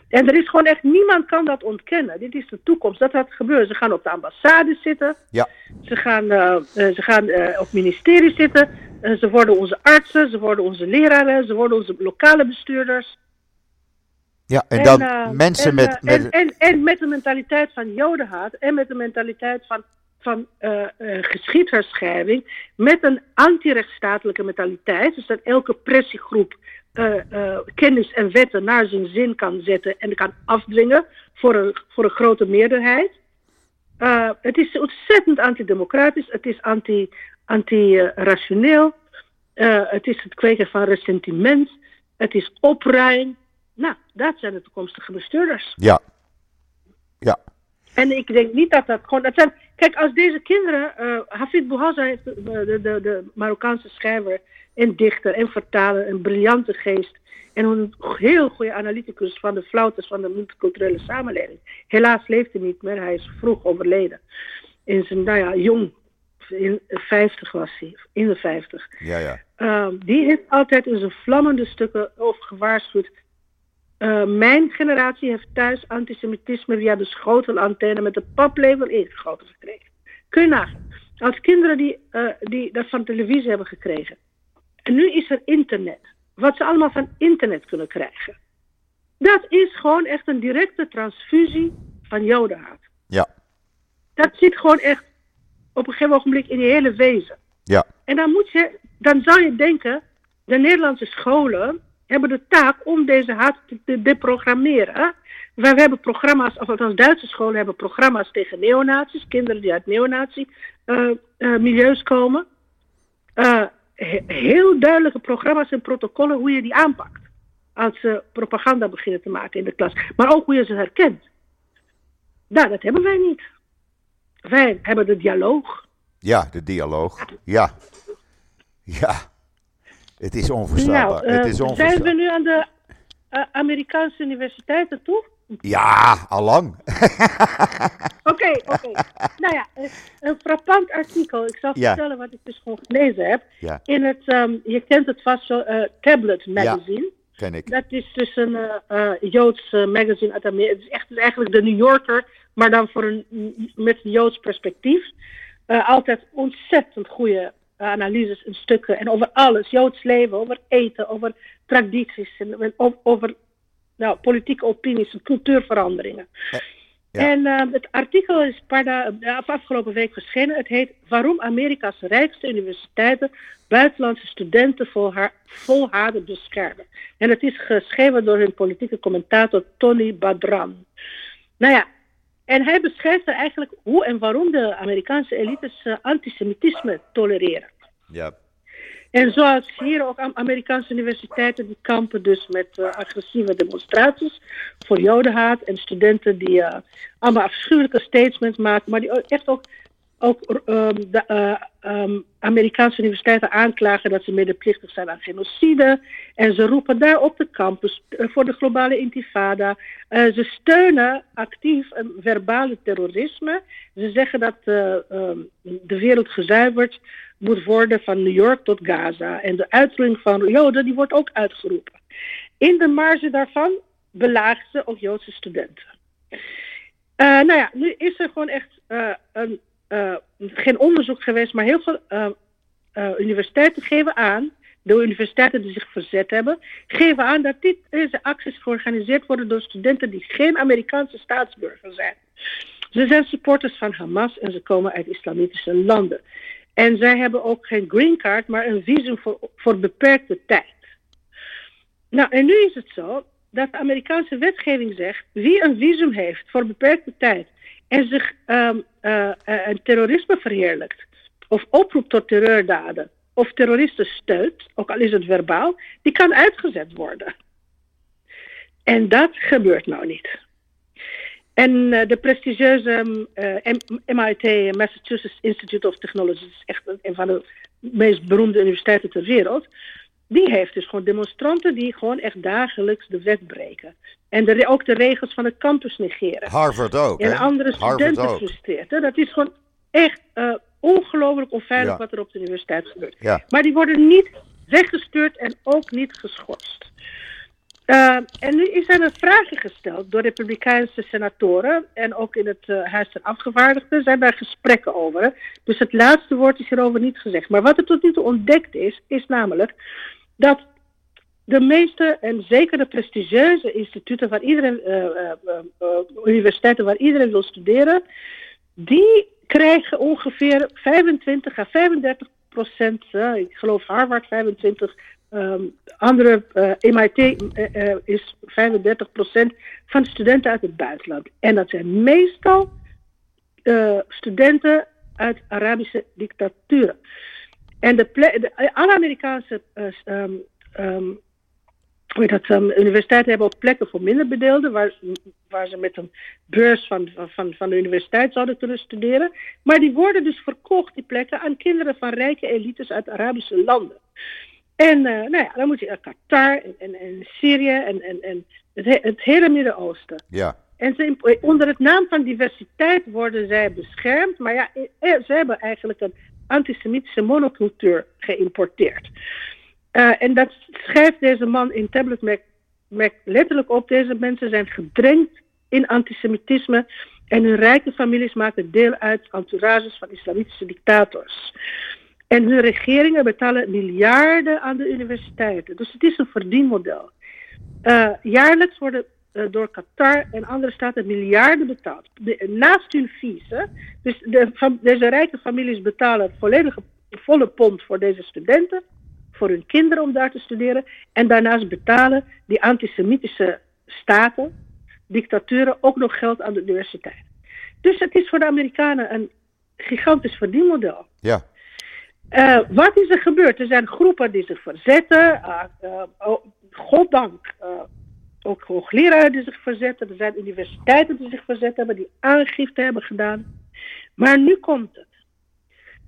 En er is gewoon echt, niemand kan dat ontkennen. Dit is de toekomst, dat gaat gebeuren. Ze gaan op de ambassade zitten. Ja. Ze gaan, uh, ze gaan uh, op ministeries zitten. Ze worden onze artsen, ze worden onze leraren, ze worden onze lokale bestuurders. Ja, en dan en, mensen en, met... met... En, en, en, met de mentaliteit van jodenhaat en met de mentaliteit van, van uh, geschiedherschrijving, met een antirechtsstatelijke mentaliteit, dus dat elke pressiegroep kennis en wetten naar zijn zin kan zetten en kan afdwingen voor een, voor een grote meerderheid. Het is ontzettend antidemocratisch, het is anti, anti-rationeel, het is het kweken van ressentiment, het is opruiing. Nou, dat zijn de toekomstige bestuurders. Ja. Ja. En ik denk niet dat dat gewoon. Dat zijn, kijk, als deze kinderen. Uh, Hafid Bouhazza de, de, de, Marokkaanse schrijver en dichter en vertaler, een briljante geest. En een heel goede analyticus van de flautes van de multiculturele samenleving. Helaas leeft hij niet meer, hij is vroeg overleden. In zijn, nou ja, jong, in 50 was hij, in de 50. Ja, ja. Uh, die heeft altijd in zijn vlammende stukken over gewaarschuwd. Uh, mijn generatie heeft thuis antisemitisme via de schotelantenne met de paplepel ingegoten gekregen. Kun je nagaan. Als kinderen die, uh, die dat van televisie hebben gekregen. En nu is er internet. Wat ze allemaal van internet kunnen krijgen. Dat is gewoon echt een directe transfusie van jodenhaat. Ja. Dat zit gewoon echt op een gegeven ogenblik in je hele wezen. Ja. En dan, moet je, dan zou je denken, de Nederlandse scholen hebben de taak om deze haat te deprogrammeren. We hebben programma's, of althans Duitse scholen hebben programma's tegen neonazies, kinderen die uit neonazi-milieus komen. Heel duidelijke programma's en protocollen hoe je die aanpakt. Als ze propaganda beginnen te maken in de klas. Maar ook hoe je ze herkent. Nou, dat hebben wij niet. Wij hebben de dialoog. Ja, de dialoog. Ja. Ja. Het is onverstaanbaar. Nou, het is onverstaanbaar. Zijn we nu aan de uh, Amerikaanse universiteiten toe? Ja, allang. Oké, oké. Nou ja, een frappant artikel. Ik zal vertellen wat ik dus gewoon gelezen heb. Ja. In het, um, je kent het vast zo, uh, Tablet Magazine. Ja. Ken ik. Dat is dus een uh, Joods magazine uit Amerika. Het is echt eigenlijk de New Yorker, maar dan voor een, met een Joods perspectief. altijd ontzettend goede analyses en stukken. En over alles. Joods leven, over eten, over tradities. En over nou, politieke opinies en cultuurveranderingen. Ja. En uh, het artikel is paar dagen, afgelopen week verschenen. Het heet Waarom Amerika's rijkste universiteiten buitenlandse studenten volharden beschermen. En het is geschreven door hun politieke commentator Tony Badran. Nou ja, en hij beschrijft er eigenlijk hoe en waarom de Amerikaanse elites uh, antisemitisme tolereren. Ja. En zoals hier ook Amerikaanse universiteiten die kampen dus met uh, agressieve demonstraties voor jodenhaat en studenten die uh, allemaal afschuwelijke statements maken, maar die echt ook, ook um, de uh, um, Amerikaanse universiteiten aanklagen dat ze medeplichtig zijn aan genocide. En ze roepen daar op de campus voor de globale intifada. ze steunen actief een verbale terrorisme. Ze zeggen dat um, de wereld gezuiverd moet worden van New York tot Gaza. En de uitroeiing van Joden die wordt ook uitgeroepen. In de marge daarvan belagen ze ook Joodse studenten. Nou ja, nu is er gewoon echt een, uh, geen onderzoek geweest, maar heel veel universiteiten geven aan, de universiteiten die zich verzet hebben, geven aan dat dit, deze acties georganiseerd worden door studenten die geen Amerikaanse staatsburger zijn. Ze zijn supporters van Hamas en ze komen uit islamitische landen. En zij hebben ook geen green card, maar een visum voor, voor beperkte tijd. Nou, en nu is het zo dat de Amerikaanse wetgeving zegt: wie een visum heeft voor beperkte tijd en zich um, terrorisme verheerlijkt, of oproept tot terreurdaden, of terroristen steunt, ook al is het verbaal, die kan uitgezet worden. En dat gebeurt nou niet. En uh, de prestigieuze MIT, Massachusetts Institute of Technology, is echt een van de meest beroemde universiteiten ter wereld. Die heeft dus gewoon demonstranten die gewoon echt dagelijks de wet breken. En de, ook de regels van de campus negeren. Harvard ook. En andere studenten frustreert. Dat is gewoon echt uh, ongelooflijk onveilig ja. wat er op de universiteit gebeurt. Ja. Maar die worden niet weggestuurd en ook niet geschorst. Uh, en nu zijn er vragen gesteld door Republikeinse senatoren en ook in het uh, Huis van Afgevaardigden zijn daar gesprekken over. Dus het laatste woord is hierover niet gezegd. Maar wat er tot nu toe ontdekt is, is namelijk dat de meeste en zeker de prestigieuze instituten waar iedereen, uh, universiteiten waar iedereen wil studeren, die krijgen ongeveer 25 à 35 procent, ik geloof Harvard 25 Um, andere uh, MIT uh, is 35% van studenten uit het buitenland. En dat zijn meestal studenten uit Arabische dictaturen. En de, de alle Amerikaanse um, dat, universiteiten hebben ook plekken voor minderbedeelden, waar, waar ze met een beurs van, van, van de universiteit zouden kunnen studeren. Maar die worden dus verkocht, die plekken, aan kinderen van rijke elites uit Arabische landen. En uh, nou ja, dan moet je naar Qatar en, en, en Syrië en, en, en het, het hele Midden-Oosten. Ja. En ze, onder het naam van diversiteit worden zij beschermd. Maar ja, eh, ze hebben eigenlijk een antisemitische monocultuur geïmporteerd. Uh, en dat schrijft deze man in Tablet Mac, Mac letterlijk op. Deze mensen zijn gedrenkt in antisemitisme. En hun rijke families maken deel uit entourages van islamitische dictators. En hun regeringen betalen miljarden aan de universiteiten. Dus het is een verdienmodel. Uh, jaarlijks worden uh, door Qatar en andere staten miljarden betaald. Naast hun fees. Dus de, deze rijke families betalen volledige volle pond voor deze studenten. voor hun kinderen om daar te studeren. En daarnaast betalen die antisemitische staten, dictaturen, ook nog geld aan de universiteit. Dus het is voor de Amerikanen een gigantisch verdienmodel. Ja. Uh, wat is er gebeurd? Er zijn groepen die zich verzetten. Uh, uh, goddank. ook hoogleraren die zich verzetten. Er zijn universiteiten die zich verzetten hebben, die aangifte hebben gedaan. Maar nu komt het.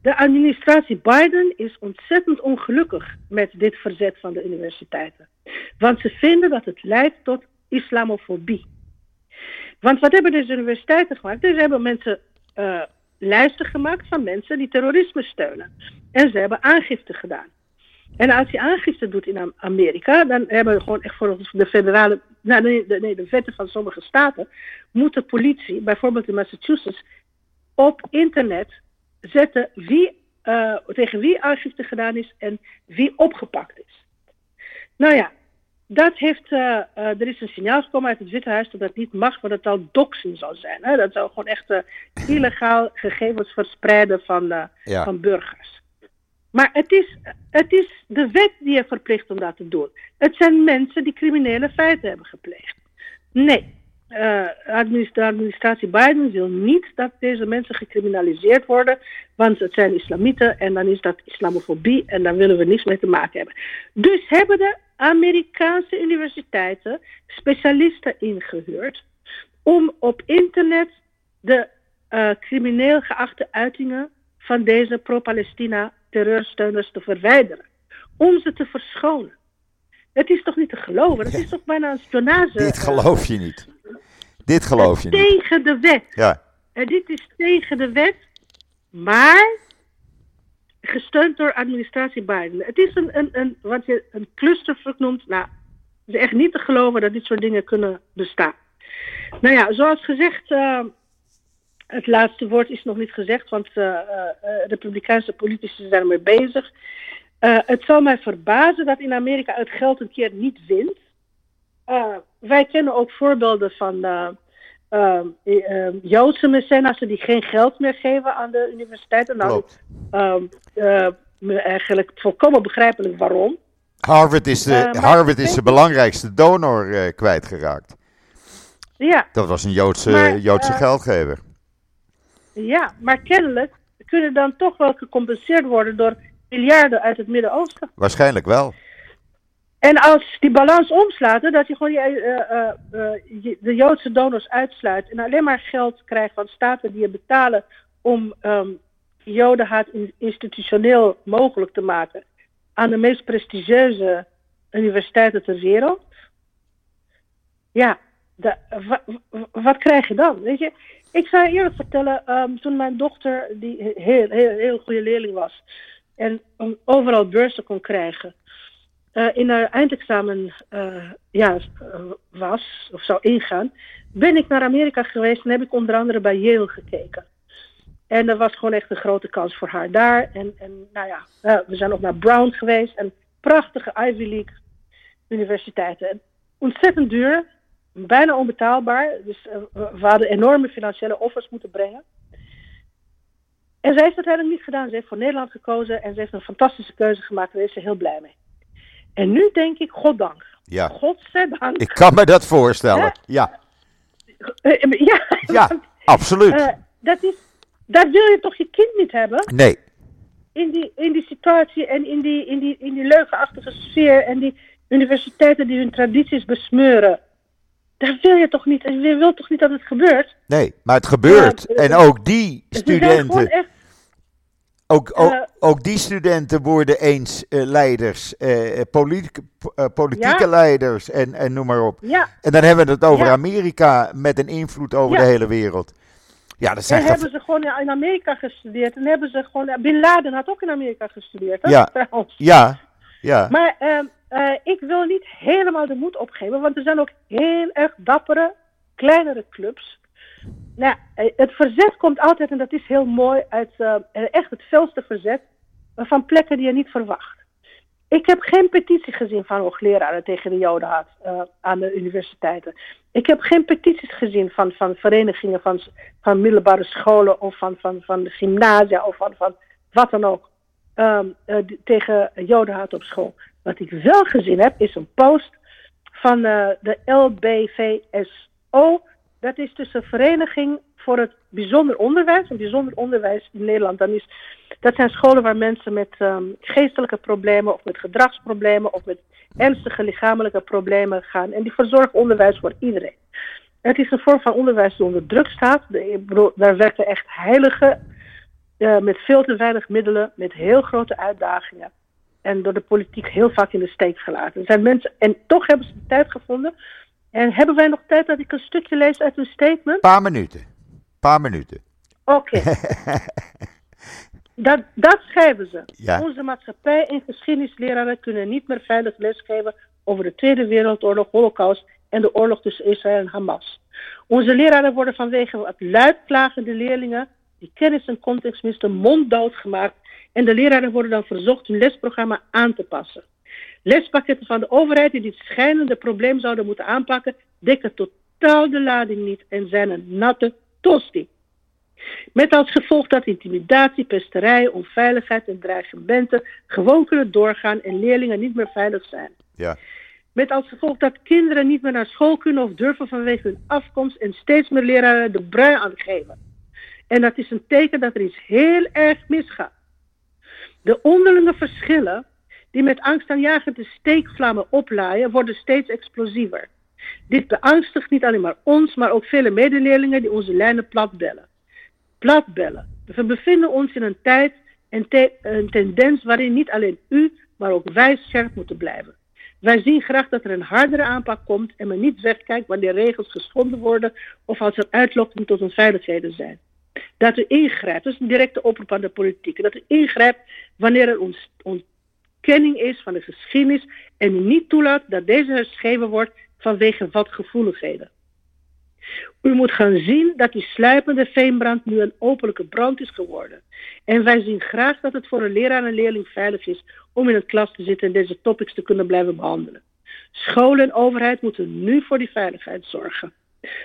De administratie Biden is ontzettend ongelukkig met dit verzet van de universiteiten. Want ze vinden dat het leidt tot islamofobie. Want wat hebben deze universiteiten gemaakt? Ze hebben mensen lijsten gemaakt van mensen die terrorisme steunen. En ze hebben aangifte gedaan. En als je aangifte doet in Amerika, dan hebben we gewoon echt volgens de federale, nou, nee, de, nee, de wetten van sommige staten, moet de politie, bijvoorbeeld in Massachusetts, op internet zetten wie, uh, tegen wie aangifte gedaan is en wie opgepakt is. Nou ja, dat heeft, uh, uh, er is een signaal gekomen uit het Witte Huis dat dat niet mag, want het al doxen zou zijn. Hè? Dat zou gewoon echt illegaal gegevens verspreiden van, ja. van burgers. Maar het is, het is de wet die je verplicht om dat te doen. Het zijn mensen die criminele feiten hebben gepleegd. Nee, uh, administratie Biden wil niet dat deze mensen gecriminaliseerd worden, want het zijn islamieten en dan is dat islamofobie en daar willen we niks mee te maken hebben. Dus hebben de Amerikaanse universiteiten specialisten ingehuurd om op internet de uh, crimineel geachte uitingen van deze pro-Palestina terreursteuners te verwijderen, om ze te verschonen. Het is toch niet te geloven? Dat is toch bijna een spionage. Dit geloof je niet. Dit geloof je niet. Tegen de wet. Ja. En dit is tegen de wet, maar gesteund door administratie Biden. Het is een, een, een wat je een clusterfuck noemt. Nou, het is echt niet te geloven dat dit soort dingen kunnen bestaan. Nou ja, zoals gezegd, uh, het laatste woord is nog niet gezegd, want uh, uh, republikeinse politici zijn ermee bezig. het zal mij verbazen dat in Amerika het geld een keer niet wint. wij kennen ook voorbeelden van uh, Joodse mecenassen die geen geld meer geven aan de universiteiten. Nou, eigenlijk volkomen begrijpelijk waarom. Harvard is de, Harvard is de belangrijkste donor kwijtgeraakt. Ja. Dat was een Joodse, Joodse geldgever. Ja, maar kennelijk kunnen dan toch wel gecompenseerd worden door miljarden uit het Midden-Oosten. Waarschijnlijk wel. En als die balans omslaat, dat je gewoon je, uh, uh, de Joodse donors uitsluit en alleen maar geld krijgt van staten die je betalen om um, Jodenhaat institutioneel mogelijk te maken aan de meest prestigieuze universiteiten ter wereld. Ja, de, wat krijg je dan? Weet je, ik zou eerlijk vertellen, um, toen mijn dochter, die heel, heel, heel goede leerling was, en um, overal beurzen kon krijgen, uh, in haar eindexamen uh, ja, uh, was, of zou ingaan, ben ik naar Amerika geweest en heb ik onder andere bij Yale gekeken. En dat was gewoon echt een grote kans voor haar daar. En, en nou ja, we zijn ook naar Brown geweest. En prachtige Ivy League universiteiten. ontzettend duur, bijna onbetaalbaar. Dus we hadden enorme financiële offers moeten brengen. En zij heeft het eigenlijk niet gedaan. Ze heeft voor Nederland gekozen en ze heeft een fantastische keuze gemaakt. Daar is ze heel blij mee. En nu denk ik, goddank. Ja. Godzijdank. Ik kan me dat voorstellen. Ja. Uh, ja, ja want, absoluut. Uh, dat, is, dat wil je toch je kind niet hebben? Nee. In die, in die situatie en in die, in, die, in die leugenachtige sfeer en die universiteiten die hun tradities besmeuren. Daar wil je toch niet, je wil toch niet dat het gebeurt? Nee, maar het gebeurt. Ja, en ook die studenten. Echt, ook, ook, uh, ook, die studenten worden eens uh, leiders, uh, politieke, politieke ja. leiders en, en noem maar op. Ja. En dan hebben we het over. Amerika met een invloed over de hele wereld. Ja, dat zijn en hebben ze gewoon in Amerika gestudeerd. En hebben ze gewoon. Bin Laden had ook in Amerika gestudeerd. Hè, ja. Trouwens. ja, ja. Maar ehm, ik wil niet helemaal de moed opgeven, want er zijn ook heel erg dappere, kleinere clubs nou, het verzet komt altijd, en dat is heel mooi, uit uh, echt het felste verzet van plekken die je niet verwacht. Ik heb geen petitie gezien van hoogleraren tegen de Jodenhaat aan de universiteiten. Ik heb geen petities gezien van, van verenigingen van, van middelbare scholen of van, van, van de gymnasia of van, van wat dan ook. ehm, eh, tegen jodenhaat op school. Wat ik wel gezien heb, is een post van eh, de LBVSO. Dat is dus een vereniging voor het bijzonder onderwijs. Een bijzonder onderwijs in Nederland. Dan is, dat zijn scholen waar mensen met ehm, geestelijke problemen of met gedragsproblemen of met ernstige lichamelijke problemen gaan. En die verzorgen onderwijs voor iedereen. Het is een vorm van onderwijs die onder druk staat. Daar werken echt heiligen eh, met veel te weinig middelen, met heel grote uitdagingen. En door de politiek heel vaak in de steek gelaten. Er zijn mensen, en toch hebben ze de tijd gevonden. En hebben wij nog tijd dat ik een stukje lees uit hun statement? Paar minuten. Paar minuten. Oké. dat, dat schrijven ze. Ja. Onze maatschappij en geschiedenisleraren kunnen niet meer veilig lesgeven over de Tweede Wereldoorlog, Holocaust en de oorlog tussen Israël en Hamas. Onze leraren worden vanwege wat luidklagende leerlingen die kennis en context misten monddood gemaakt en de leraren worden dan verzocht hun lesprogramma aan te passen. Lespakketten van de overheid die dit schijnende probleem zouden moeten aanpakken, dekken totaal de lading niet en zijn een natte tosti. Met als gevolg dat intimidatie, pesterij, onveiligheid en dreigementen gewoon kunnen doorgaan en leerlingen niet meer veilig zijn. Ja. Met als gevolg dat kinderen niet meer naar school kunnen of durven vanwege hun afkomst en steeds meer leraren de brui aangeven. En dat is een teken dat er iets heel erg misgaat. De onderlinge verschillen die met angstaanjagende steekvlammen oplaaien, worden steeds explosiever. Dit beangstigt niet alleen maar ons, maar ook vele medeleerlingen die onze lijnen platbellen. Platbellen. We bevinden ons in een tijd en een tendens waarin niet alleen u, maar ook wij scherp moeten blijven. Wij zien graag dat er een hardere aanpak komt en men niet wegkijkt wanneer regels geschonden worden of als er uitlokking tot onveiligheden zijn. Dat u ingrijpt, dat is een directe oproep aan de politiek. Dat u ingrijpt wanneer er ontkenning is van de geschiedenis en niet toelaat dat deze herschreven wordt vanwege wat gevoeligheden. U moet gaan zien dat die sluipende veenbrand nu een openlijke brand is geworden. En wij zien graag dat het voor een leraar en leerling veilig is om in een klas te zitten en deze topics te kunnen blijven behandelen. School en overheid moeten nu voor die veiligheid zorgen.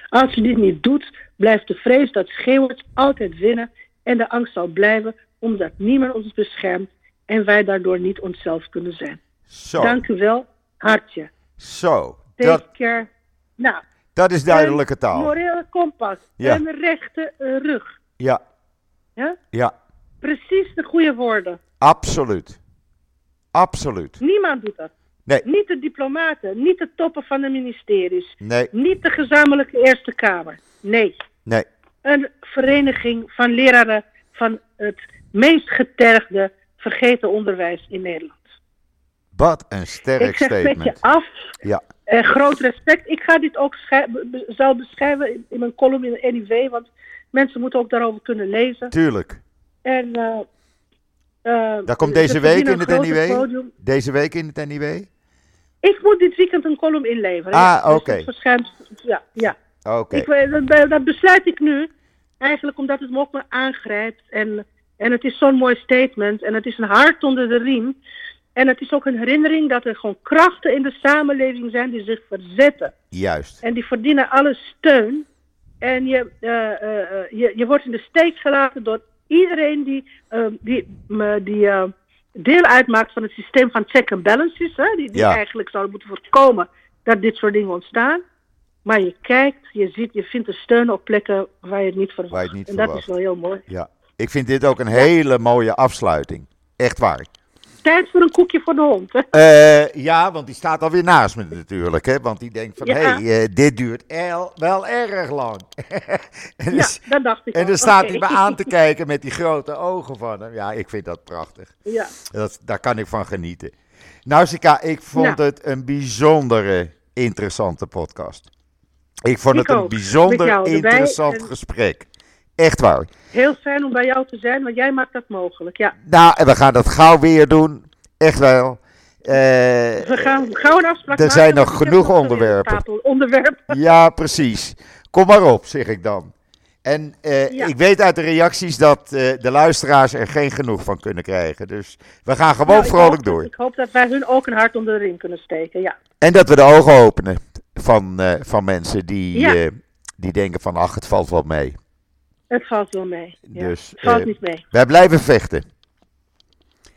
Als u dit niet doet, blijft de vrees dat schreeuwers altijd winnen en de angst zal blijven omdat niemand ons beschermt en wij daardoor niet onszelf kunnen zijn. Zo. Dank u wel, hartje. Zo. Take Dat, care. Nou, dat is duidelijke een taal. morele kompas. Ja. Een rechte eh, rug. Ja. Ja? Ja. Precies de goede woorden. Absoluut. Absoluut. Niemand doet dat. Nee. Niet de diplomaten, niet de toppen van de ministeries, Nee. niet de gezamenlijke Eerste Kamer. Nee, Nee. een vereniging van leraren van het meest getergde, vergeten onderwijs in Nederland. Wat een sterk Ik zeg met je statement. af, Ja. eh, groot respect. Ik ga dit ook be- zal beschrijven in, in mijn column in de NIW, want mensen moeten ook daarover kunnen lezen. Tuurlijk. En, eh, Dat komt ze deze week in het NIW? podium. Deze week in het NIW? Ik moet dit weekend een column inleveren. Ah. Dus oké. verschijnt, ja, ja. Oké. Weet- dat, dat besluit ik nu. Eigenlijk omdat het me ook maar aangrijpt. En, en het is zo'n mooi statement. En het is een hart onder de riem. En het is ook een herinnering dat er gewoon krachten in de samenleving zijn die zich verzetten. Juist. En die verdienen alle steun. En je, eh, eh, eh, je, je wordt in de steek gelaten door iedereen die, eh, die, die eh, deel uitmaakt van het systeem van check and balances. Hè, die die Ja. eigenlijk zouden moeten voorkomen dat dit soort dingen ontstaan. Maar je kijkt, je ziet, je vindt de steun op plekken waar je het niet verwacht. Het niet en dat is wel heel mooi. Ja. Ik vind dit ook een hele mooie afsluiting. Echt waar. Tijd voor een koekje voor de hond. Hè? Eh, ja, want die staat alweer naast me natuurlijk. Hè? Want die denkt van, hé, Ja. hey, eh, dit duurt el- wel erg lang. en Ja, dus- dat dacht ik en dan staat hij me aan te kijken met die grote ogen van hem. Ja, ik vind dat prachtig. Ja. Dat, daar kan ik van genieten. Nou, Sika, ik vond Ja. het een bijzondere interessante podcast. Ik vond Ik het een ook. Bijzonder erbij interessant gesprek. Echt waar. Heel fijn om bij jou te zijn, want jij maakt dat mogelijk. Ja. Nou, en we gaan dat gauw weer doen. Echt wel. Eh, We gaan gauw een afspraak er zijn nog genoeg onderwerpen. Ja, precies. Kom maar op, zeg ik dan. En eh, Ja. ik weet uit de reacties dat eh, de luisteraars er geen genoeg van kunnen krijgen. Dus we gaan gewoon Nou, vrolijk dat- door. Ik hoop dat wij hun ook een hart onder de riem kunnen steken. Ja. En dat we de ogen openen van, van mensen die, Ja. die denken van ach, het valt wel mee. Het valt wel mee. Ja. Dus, het valt eh, niet mee. Wij blijven vechten.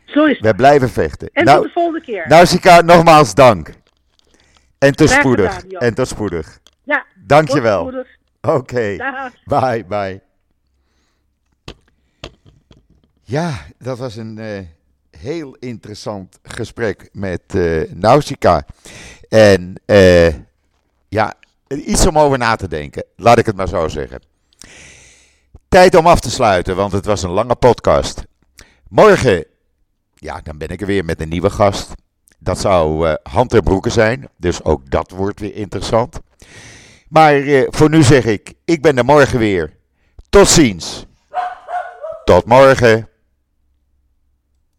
Zo is het. We blijven vechten. En nou, tot de volgende keer. Nausicaa, nogmaals dank. En tot Graag spoedig. gedaan. En tot spoedig. ja, Dankjewel. tot spoedig. Oké. Bye, bye. Ja, dat was een eh, heel interessant gesprek met eh Nausicaa. En ja, iets om over na te denken. Laat ik het maar zo zeggen. Tijd om af te sluiten, want het was een lange podcast. Morgen, ja, dan ben ik er weer met een nieuwe gast. Dat zou eh Hand en Broeken zijn, dus ook dat wordt weer interessant. Maar eh, voor nu zeg ik, ik ben er morgen weer. Tot ziens. Tot morgen.